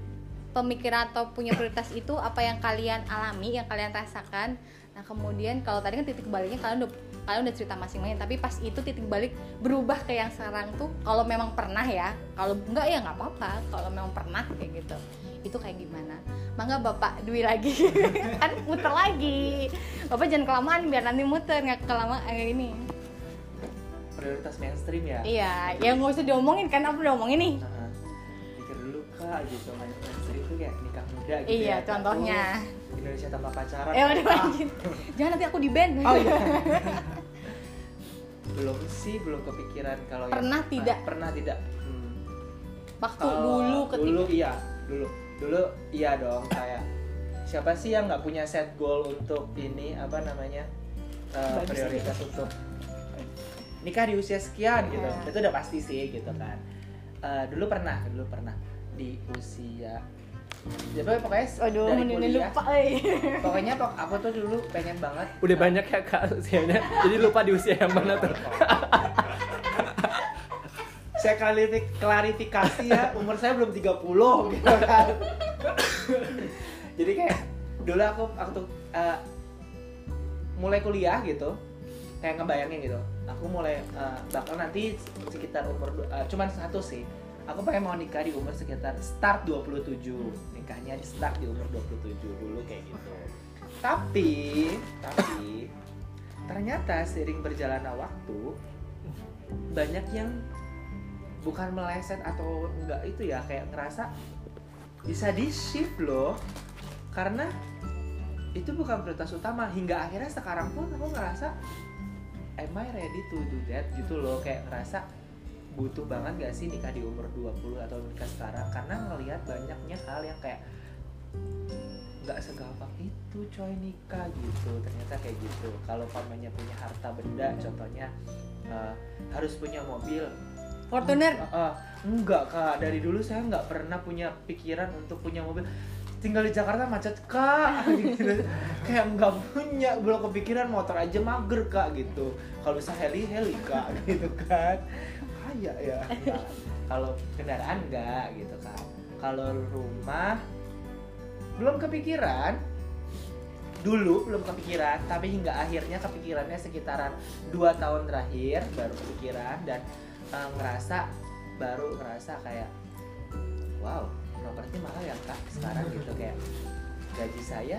S1: pemikiran atau punya prioritas itu apa yang kalian alami yang kalian rasakan. Nah kemudian kalau tadi kan titik baliknya kalian udah kalian udah cerita masing-masing tapi pas itu titik balik berubah ke yang sekarang tuh kalau memang pernah ya kalau enggak ya nggak apa-apa kalau memang pernah kayak gitu. Itu kayak gimana? Mangga bapak Dwi lagi. (laughs) Kan muter lagi. Bapak jangan kelamaan biar nanti muter nggak kelamaan eh, ini
S3: prioritas mainstream ya?
S1: Iya ya nggak usah diomongin kan aku udah omongin nih.
S3: Nah, pikir dulu kak gitu mainstream kayak nikah muda gitu
S1: Iya,
S3: ya
S1: contohnya.
S3: Oh, Indonesia tanpa pacaran.
S1: Eh udah
S3: Ah,
S1: jangan nanti aku di band
S3: oh iya. (laughs) Belum sih belum kepikiran kalau yang-
S1: Pernah
S3: nah,
S1: tidak?
S3: pernah tidak. Hmm.
S1: waktu
S3: Kalau
S1: dulu ketika
S3: dulu iya dulu. Dulu iya dong kayak siapa sih yang nggak punya set goal untuk ini apa namanya uh,
S1: Bagus
S3: prioritas untuk nikah di usia sekian gitu.
S1: Iya.
S3: itu udah pasti sih gitu kan. Eh, dulu pernah dulu pernah. Di usia ya pokoknya
S1: Aduh,
S3: dari
S1: ini
S3: kuliah
S1: lupa eh. (laughs)
S3: pokoknya pok- aku tuh dulu pengen banget
S4: Udah banyak ya kak usianya. Jadi lupa di usia yang mana tuh. (laughs)
S3: saya klarifi- klarifikasi ya umur saya belum 30 (laughs) gitu kan jadi kayak dulu aku waktu eh, mulai kuliah gitu kayak ngebayangin gitu aku mulai eh, bakal nanti sekitar umur eh, cuman satu sih aku pengen mau nikah di umur sekitar start 27 nikahnya di start di umur 27 dulu kayak gitu. Tapi tapi ternyata seiring berjalannya waktu banyak yang bukan meleset atau enggak itu ya kayak ngerasa bisa di shift loh. Karena itu bukan prioritas utama. Hingga akhirnya sekarang pun aku ngerasa am I ready to do that? Gitu loh kayak ngerasa butuh banget gak sih nikah di umur 20 atau nikah sekarang? Karena ngelihat banyaknya hal yang kayak nggak segampang itu coy nikah gitu. Ternyata kayak gitu. Kalau pamannya punya harta benda contohnya eh, harus punya mobil.
S1: Fortuner.
S3: Ah, ah. enggak kak. Dari dulu saya nggak pernah punya pikiran untuk punya mobil. Tinggal di Jakarta macet kak. (laughs) Gitu. kayak nggak punya belum kepikiran motor aja mager kak gitu. Kalau bisa heli heli kak (laughs) gitu kan kaya ya. (laughs) Kalau kendaraan enggak gitu kan. Kalau rumah belum kepikiran. Dulu belum kepikiran tapi hingga akhirnya kepikirannya sekitaran dua tahun terakhir baru kepikiran dan eh, ngerasa baru ngerasa kayak wow properti mahal ya kak sekarang (laughs) gitu. Kayak gaji saya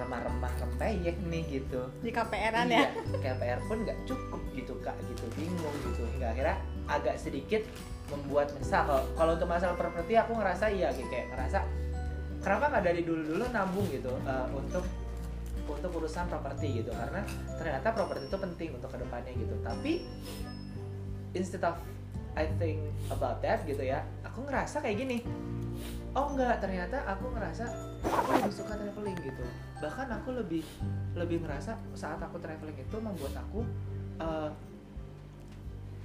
S3: remah-remah rempeyek nih gitu.
S1: Di KPR-an
S3: Iya,
S1: ya.
S3: KPR pun nggak cukup gitu kak gitu. Bingung gitu. Hingga akhirnya agak sedikit membuat nyesal. Kalau untuk masalah properti aku ngerasa iya kayak kayak ngerasa kenapa nggak dari dulu dulu nabung gitu eh, untuk untuk urusan properti gitu. Karena ternyata properti itu penting untuk ke depannya gitu. Tapi instead of I think about that gitu ya aku ngerasa kayak gini. Oh enggak ternyata aku ngerasa aku lebih suka traveling gitu. Bahkan aku lebih lebih ngerasa saat aku traveling itu membuat aku eh,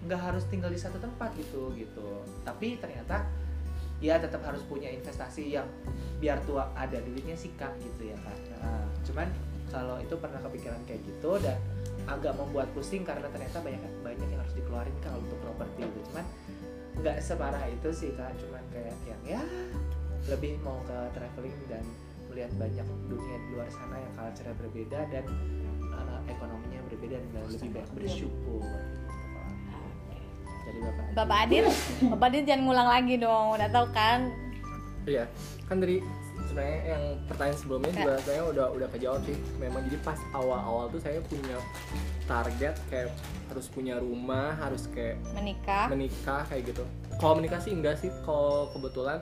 S3: nggak harus tinggal di satu tempat gitu gitu. Tapi ternyata ya tetap harus punya investasi yang biar tua ada duitnya sih kak gitu ya kak. Nah, cuman kalau itu pernah kepikiran kayak gitu dan agak membuat pusing karena ternyata banyak banyak yang harus dikeluarin kak untuk properti gitu. Cuman nggak separah itu sih kak. Cuman kayak yang ya lebih mau ke traveling dan melihat banyak dunia di luar sana yang culture berbeda dan uh, ekonominya berbeda dan lebih banyak bersyukur jadi bapak Adit.
S1: Bapak Adit, Bapak Adit jangan ngulang lagi dong. Udah tahu kan?
S4: Iya, kan dari sebenarnya yang pertanyaan sebelumnya
S1: Ya.
S4: juga saya udah udah kejawab sih. Memang jadi pas awal-awal tuh saya punya target kayak harus punya rumah, harus kayak
S1: Menikah.
S4: menikah kayak gitu. Kalau menikah sih enggak sih, kalau kebetulan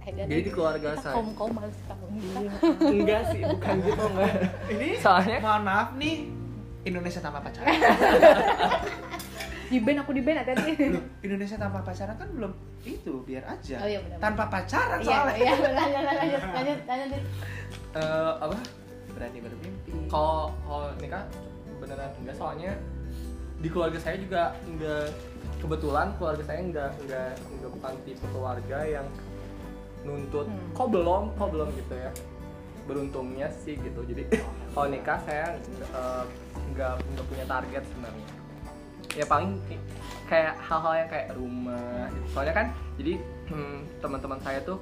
S1: Eh,
S4: jadi di keluarga
S1: kita
S4: saya
S1: kaum kaum harus kawin
S4: enggak sih, bukan gitu enggak.
S3: ini
S4: Soalnya
S3: mohon maaf nih Indonesia tanpa pacaran (laughs)
S1: Di band aku di band hati-hati.
S3: Indonesia tanpa pacaran kan belum itu biar aja
S1: Oh iya benar.
S3: tanpa pacaran
S1: Iya,
S3: soalnya
S1: iya, lanjut, lanjut, lanjut, lanjut. Dit.
S4: eh, apa?
S3: berani bermimpi
S4: Kalau kalau nikah beneran enggak soalnya di keluarga saya juga enggak kebetulan keluarga saya enggak enggak enggak bukan tipe keluarga yang nuntut
S1: Hmm.
S4: kok belum kok belum gitu ya beruntungnya sih gitu jadi kalau nikah saya eh, enggak enggak punya target sebenarnya ya paling kayak hal-hal yang kayak rumah gitu. soalnya kan jadi hmm, teman-teman saya tuh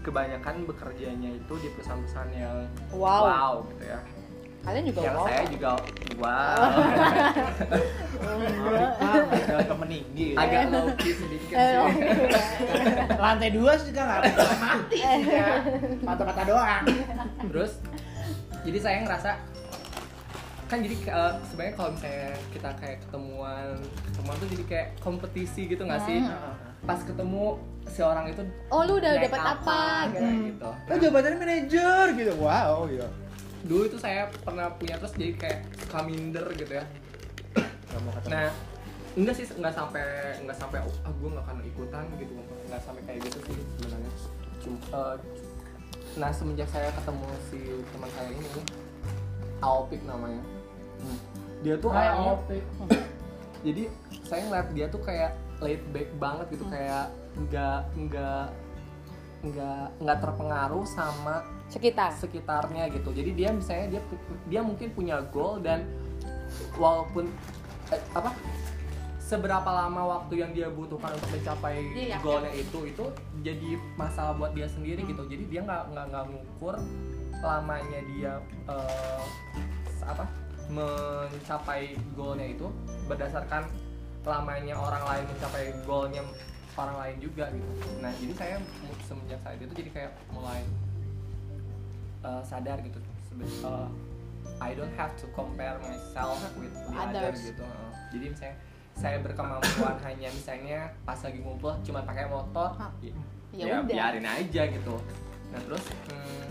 S4: kebanyakan bekerjanya itu di perusahaan-perusahaan yang
S1: Wow.
S4: wow gitu ya.
S1: Kalian juga
S4: yang
S1: wow.
S4: saya juga wow. (laughs)
S3: Agak ke meninggi
S4: agak low key sedikit
S1: Eh, oh,
S4: sih
S1: iya.
S3: lantai dua juga nggak mati. Sih ya mata-mata doang.
S4: Terus jadi saya ngerasa kan jadi eh, sebenarnya kalau misalnya kita kayak ketemuan ketemuan tuh jadi kayak kompetisi gitu nggak sih
S1: Hmm.
S4: pas ketemu si orang itu
S1: Oh, lu udah dapat apa?
S4: gitu,
S1: Gitu.
S4: gitu.
S3: oh jabatannya manajer gitu wow ya
S4: dulu itu saya pernah punya terus jadi kayak suka minder gitu ya
S3: nggak mau ketemu
S4: nah enggak sih nggak sampai nggak sampai ah gue nggak akan ikutan gitu nggak sampai kayak gitu sih sebenarnya Cuma, eh, nah semenjak saya ketemu si teman saya ini Alpik namanya dia tuh
S3: Hai,
S4: orangnya jadi saya ngeliat dia tuh kayak laid back banget gitu
S1: Hmm.
S4: kayak nggak nggak nggak nggak terpengaruh sama
S1: sekitar.
S4: sekitarnya gitu. Jadi dia misalnya dia dia mungkin punya goal dan walaupun eh, apa seberapa lama waktu yang dia butuhkan untuk mencapai
S1: Iya, yakin.
S4: goalnya itu itu jadi masalah buat dia sendiri gitu. Jadi dia nggak nggak nggak ngukur lamanya dia eh, apa mencapai goalnya itu berdasarkan lamanya orang lain mencapai goalnya orang lain juga gitu. Nah jadi saya semenjak saat itu jadi kayak mulai uh, sadar gitu. Sebe- uh, I don't have to compare myself with the other
S1: Others.
S4: gitu. Uh, jadi misalnya saya berkemampuan (coughs) hanya misalnya pas lagi ngumpul cuma pakai motor ya,
S1: Ya
S4: ya
S1: udah.
S4: biarin aja gitu. Nah terus hmm,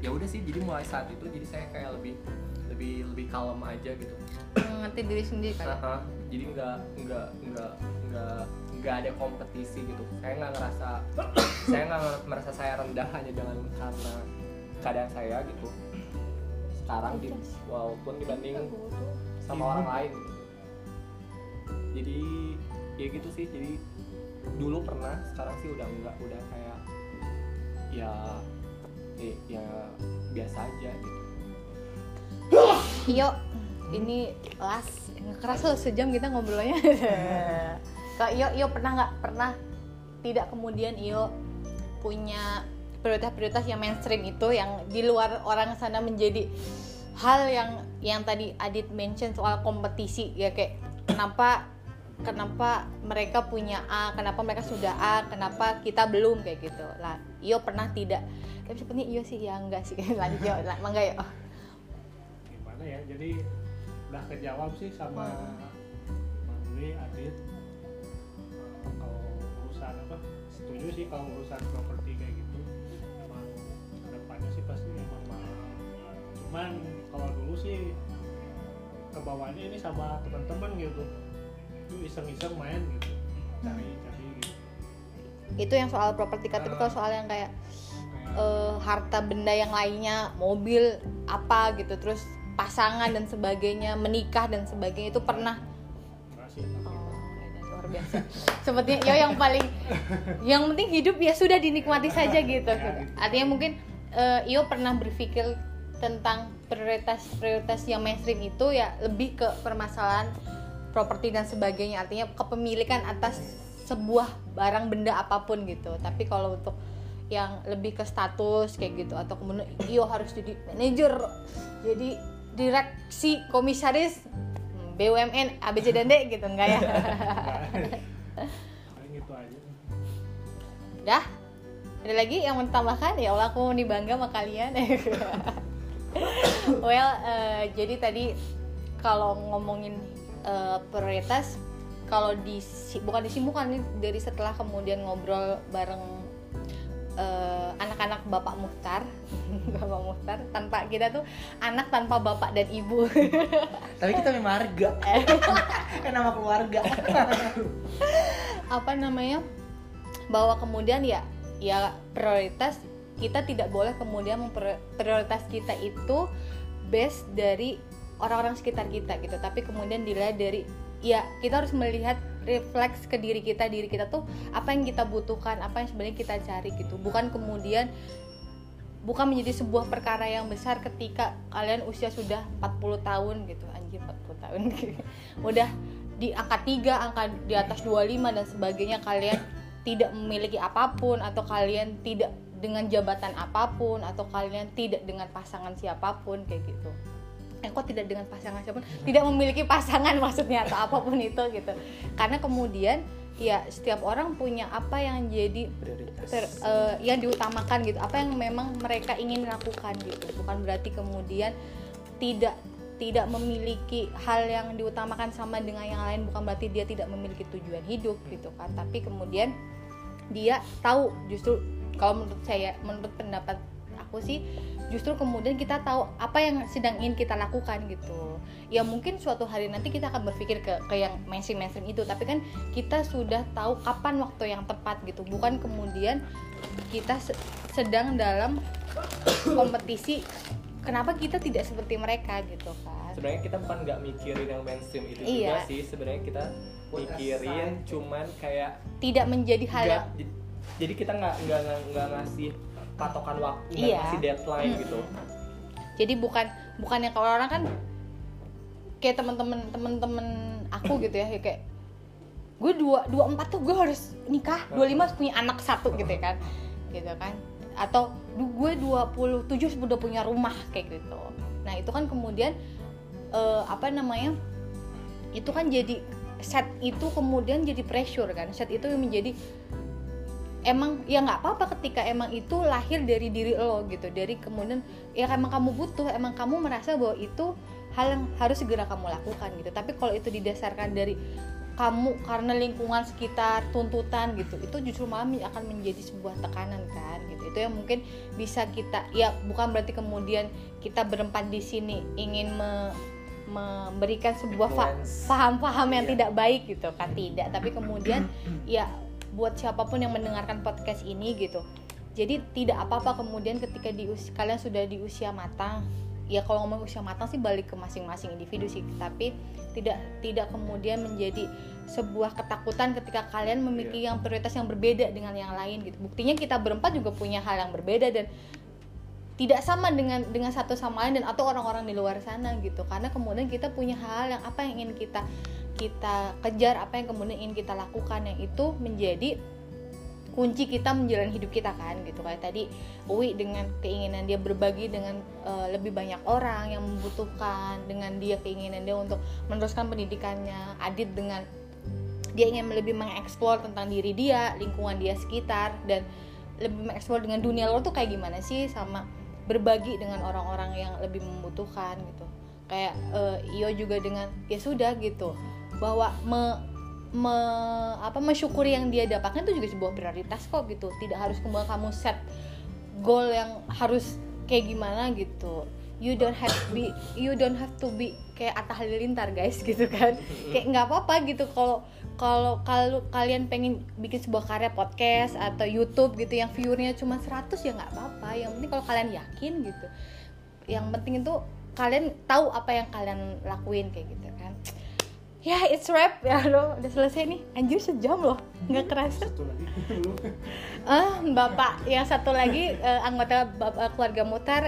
S4: ya udah sih jadi mulai saat itu jadi saya kayak lebih lebih lebih kalem aja gitu.
S1: Mengerti diri sendiri kan
S4: Aha, jadi nggak nggak nggak nggak nggak ada kompetisi gitu. Saya nggak ngerasa (coughs) saya nggak merasa saya rendah hanya dengan karena keadaan saya gitu. Sekarang di, walaupun dibanding sama orang lain gitu. jadi ya gitu sih. Jadi dulu pernah sekarang sih udah enggak udah kayak ya ya, ya biasa aja gitu
S1: Iyo, ini las nggak keras loh sejam kita ngobrolnya. (laughs) Kak Iyo, Iyo pernah nggak pernah tidak kemudian Iyo punya prioritas-prioritas yang mainstream itu yang di luar orang sana menjadi hal yang yang tadi Adit mention soal kompetisi ya kayak kenapa kenapa mereka punya A, kenapa mereka sudah A, kenapa kita belum kayak gitu. Lah, Iyo pernah tidak? Tapi sepertinya Iyo sih ya enggak sih. (laughs) Lanjut, Iyo. Lah, Mangga ya.
S5: gimana ya. Jadi udah kejawab sih sama Bang Dwi Adit. Kalau urusan apa? Setuju sih kalau urusan properti kayak gitu. Emang ke depannya sih pasti memang mahal cuman kalau dulu sih ke bawahnya ini sama teman-teman gitu. Itu iseng-iseng main gitu. Cari-cari gitu.
S1: Itu yang soal properti tapi kalau soal yang kayak
S5: kayak
S1: eh, harta benda yang lainnya mobil apa gitu. Terus pasangan dan sebagainya menikah dan sebagainya itu pernah. Oh luar biasa. Sepertinya yo yang paling yang penting hidup ya sudah dinikmati saja gitu, artinya mungkin eh, Iyo pernah berpikir tentang prioritas prioritas yang mainstream itu ya lebih ke permasalahan properti dan sebagainya. Artinya kepemilikan atas sebuah barang benda apa pun gitu. Tapi kalau untuk yang lebih ke status kayak gitu atau kemudian Iyo harus jadi manajer. Jadi direksi komisaris BUMN ABC dan D gitu enggak ya
S5: paling aja
S1: Dah? Ada lagi yang mau ditambahkan? Ya Allah aku nih bangga sama kalian. (laughs) well, eh, jadi tadi kalau ngomongin eh, prioritas, kalau di bukan disimpulkan dari setelah kemudian ngobrol bareng eh, anak-anak Bapak Muhtar, (laughs) Bapak Muhtar tanpa kita tuh anak tanpa bapak dan ibu. (laughs)
S2: Tapi kita memang marga. (laughs) kan nama keluarga.
S1: apa namanya bahwa kemudian ya ya prioritas kita tidak boleh kemudian prioritas kita itu base dari orang-orang sekitar kita gitu tapi kemudian dilihat dari ya kita harus melihat refleks ke diri kita. Diri kita tuh apa yang kita butuhkan apa yang sebenarnya kita cari gitu. Bukan kemudian bukan menjadi sebuah perkara yang besar ketika kalian usia sudah 40 tahun gitu. Anjir 40 tahun. (laughs) Udah di angka 3, angka di atas 25 dan sebagainya kalian tidak memiliki apa pun atau kalian tidak dengan jabatan apa pun atau kalian tidak dengan pasangan siapa pun kayak gitu. Kok tidak dengan pasangan siapa pun? Tidak memiliki pasangan (laughs) maksudnya atau apa pun itu gitu. Karena kemudian ya setiap orang punya apa yang jadi
S2: Prioritas.
S1: ter- eh, yang diutamakan gitu apa yang memang mereka ingin lakukan gitu bukan berarti kemudian tidak tidak memiliki hal yang diutamakan sama dengan yang lain bukan berarti dia tidak memiliki tujuan hidup gitu kan tapi kemudian dia tahu justru kalau menurut saya menurut pendapat aku sih justru kemudian kita tahu apa yang sedang ingin kita lakukan gitu. Ya mungkin suatu hari nanti kita akan berpikir ke ke yang mainstream mainstream itu tapi kan kita sudah tahu kapan waktu yang tepat gitu. Bukan kemudian kita se- sedang dalam kompetisi kenapa kita tidak seperti mereka gitu kan.
S4: Sebenarnya kita bukan nggak mikirin yang mainstream itu
S1: Iya.
S4: juga sih. Sebenarnya kita mikirin cuman kayak
S1: tidak menjadi hal
S4: j- jadi kita nggak nggak nggak- nggak ngasih patokan waktu nggak
S1: Iya.
S4: ngasih deadline
S1: Hmm.
S4: gitu.
S1: Jadi bukan bukan yang kalau orang kan kayak teman-teman teman-teman aku gitu ya ya kayak gue dua dua empat tuh gue harus nikah dua lima harus punya anak satu gitu ya kan. Gitu kan. Atau gue 27 udah punya rumah kayak gitu. Nah itu kan kemudian eh, apa namanya itu kan jadi set itu kemudian jadi pressure kan. Set itu yang menjadi emang ya nggak apa-apa ketika emang itu lahir dari diri lo gitu dari kemudian ya emang kamu butuh emang kamu merasa bahwa itu hal yang harus segera kamu lakukan gitu. Tapi kalau itu didasarkan dari kamu karena lingkungan sekitar tuntutan gitu itu justru mami akan menjadi sebuah tekanan kan gitu. Itu yang mungkin bisa kita ya bukan berarti kemudian kita berempat di sini ingin me- memberikan sebuah paham-paham yang
S3: Iya.
S1: tidak baik gitu kan tidak. Tapi kemudian ya buat siapa pun yang mendengarkan podcast ini gitu. Jadi tidak apa-apa kemudian ketika di us- kalian sudah di usia matang. Ya kalau ngomong usia matang sih balik ke masing-masing individu sih. Tapi tidak tidak kemudian menjadi sebuah ketakutan ketika kalian memiliki yang prioritas yang berbeda dengan yang lain gitu. Buktinya kita berempat juga punya hal yang berbeda dan tidak sama dengan dengan satu sama lain dan atau orang-orang di luar sana gitu. Karena kemudian kita punya hal yang apa yang ingin kita kita kejar apa yang kemudian ingin kita lakukan yang itu menjadi kunci kita menjalani hidup kita kan gitu. Kayak tadi Uwi dengan keinginan dia berbagi dengan eh, lebih banyak orang yang membutuhkan dengan dia keinginan dia untuk meneruskan pendidikannya Adit dengan dia ingin lebih mengeksplor tentang diri dia lingkungan dia sekitar dan lebih mengeksplor dengan dunia luar tuh kayak gimana sih? Sama berbagi dengan orang-orang yang lebih membutuhkan gitu. Kayak eh, Iyo juga dengan ya sudah gitu bahwa me, me- apa mensyukuri yang dia dapatkan itu juga sebuah prioritas kok gitu. Tidak harus kemudian kamu set goal yang harus kayak gimana gitu. You don't have to be you don't have to be kayak Atta Halilintar guys (laughs) gitu kan. Kayak nggak apa-apa gitu kalau kalau kalau kalian pengen bikin sebuah karya podcast atau YouTube gitu yang viewernya cuma 100 ya nggak apa-apa. Yang penting kalau kalian yakin gitu. Yang penting itu kalian tahu apa yang kalian lakuin kayak gitu kan ya it's wrap. Ya lo udah selesai nih. Anjir sejam loh. Nggak kerasa. Ah (laughs) bapak yang satu lagi eh, anggota bapak keluarga mutar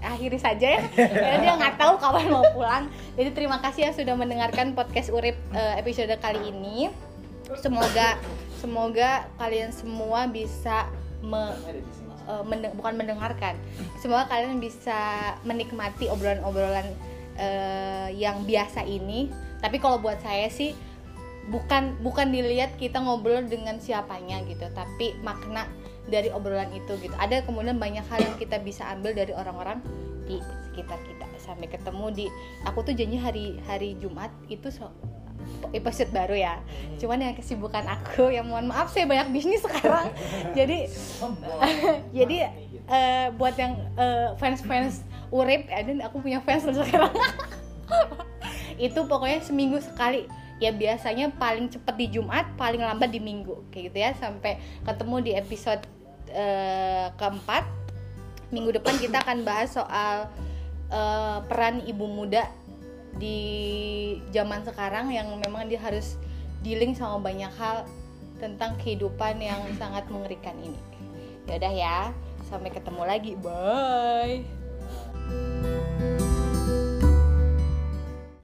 S1: akhiri saja ya. (laughs) Karena dia nggak tahu kapan mau pulang. Jadi terima kasih ya sudah mendengarkan podcast urip eh, episode kali ini. Semoga semoga kalian semua bisa me- eh, mende- bukan mendengarkan. Semoga kalian bisa menikmati obrolan-obrolan eh, yang biasa ini tapi kalau buat saya sih bukan bukan dilihat kita ngobrol dengan siapanya gitu tapi makna dari obrolan itu gitu. Ada kemudian banyak hal yang kita bisa ambil dari orang-orang di sekitar kita. Sampai ketemu di aku tuh janji hari hari Jumat itu so- episode baru ya. Cuman yang kesibukan aku yang mohon maaf saya banyak bisnis sekarang. (laughs) Jadi (laughs) jadi eh, buat yang fans fans urip ya dan aku punya fans (laughs) sekarang itu pokoknya seminggu sekali ya biasanya paling cepet di Jumat paling lambat di Minggu kayak gitu ya sampai ketemu di episode eh, keempat minggu depan kita akan bahas soal eh, peran ibu muda di zaman sekarang yang memang dia harus dealing sama banyak hal tentang kehidupan yang sangat mengerikan ini. Ya udah ya, sampai ketemu lagi. Bye.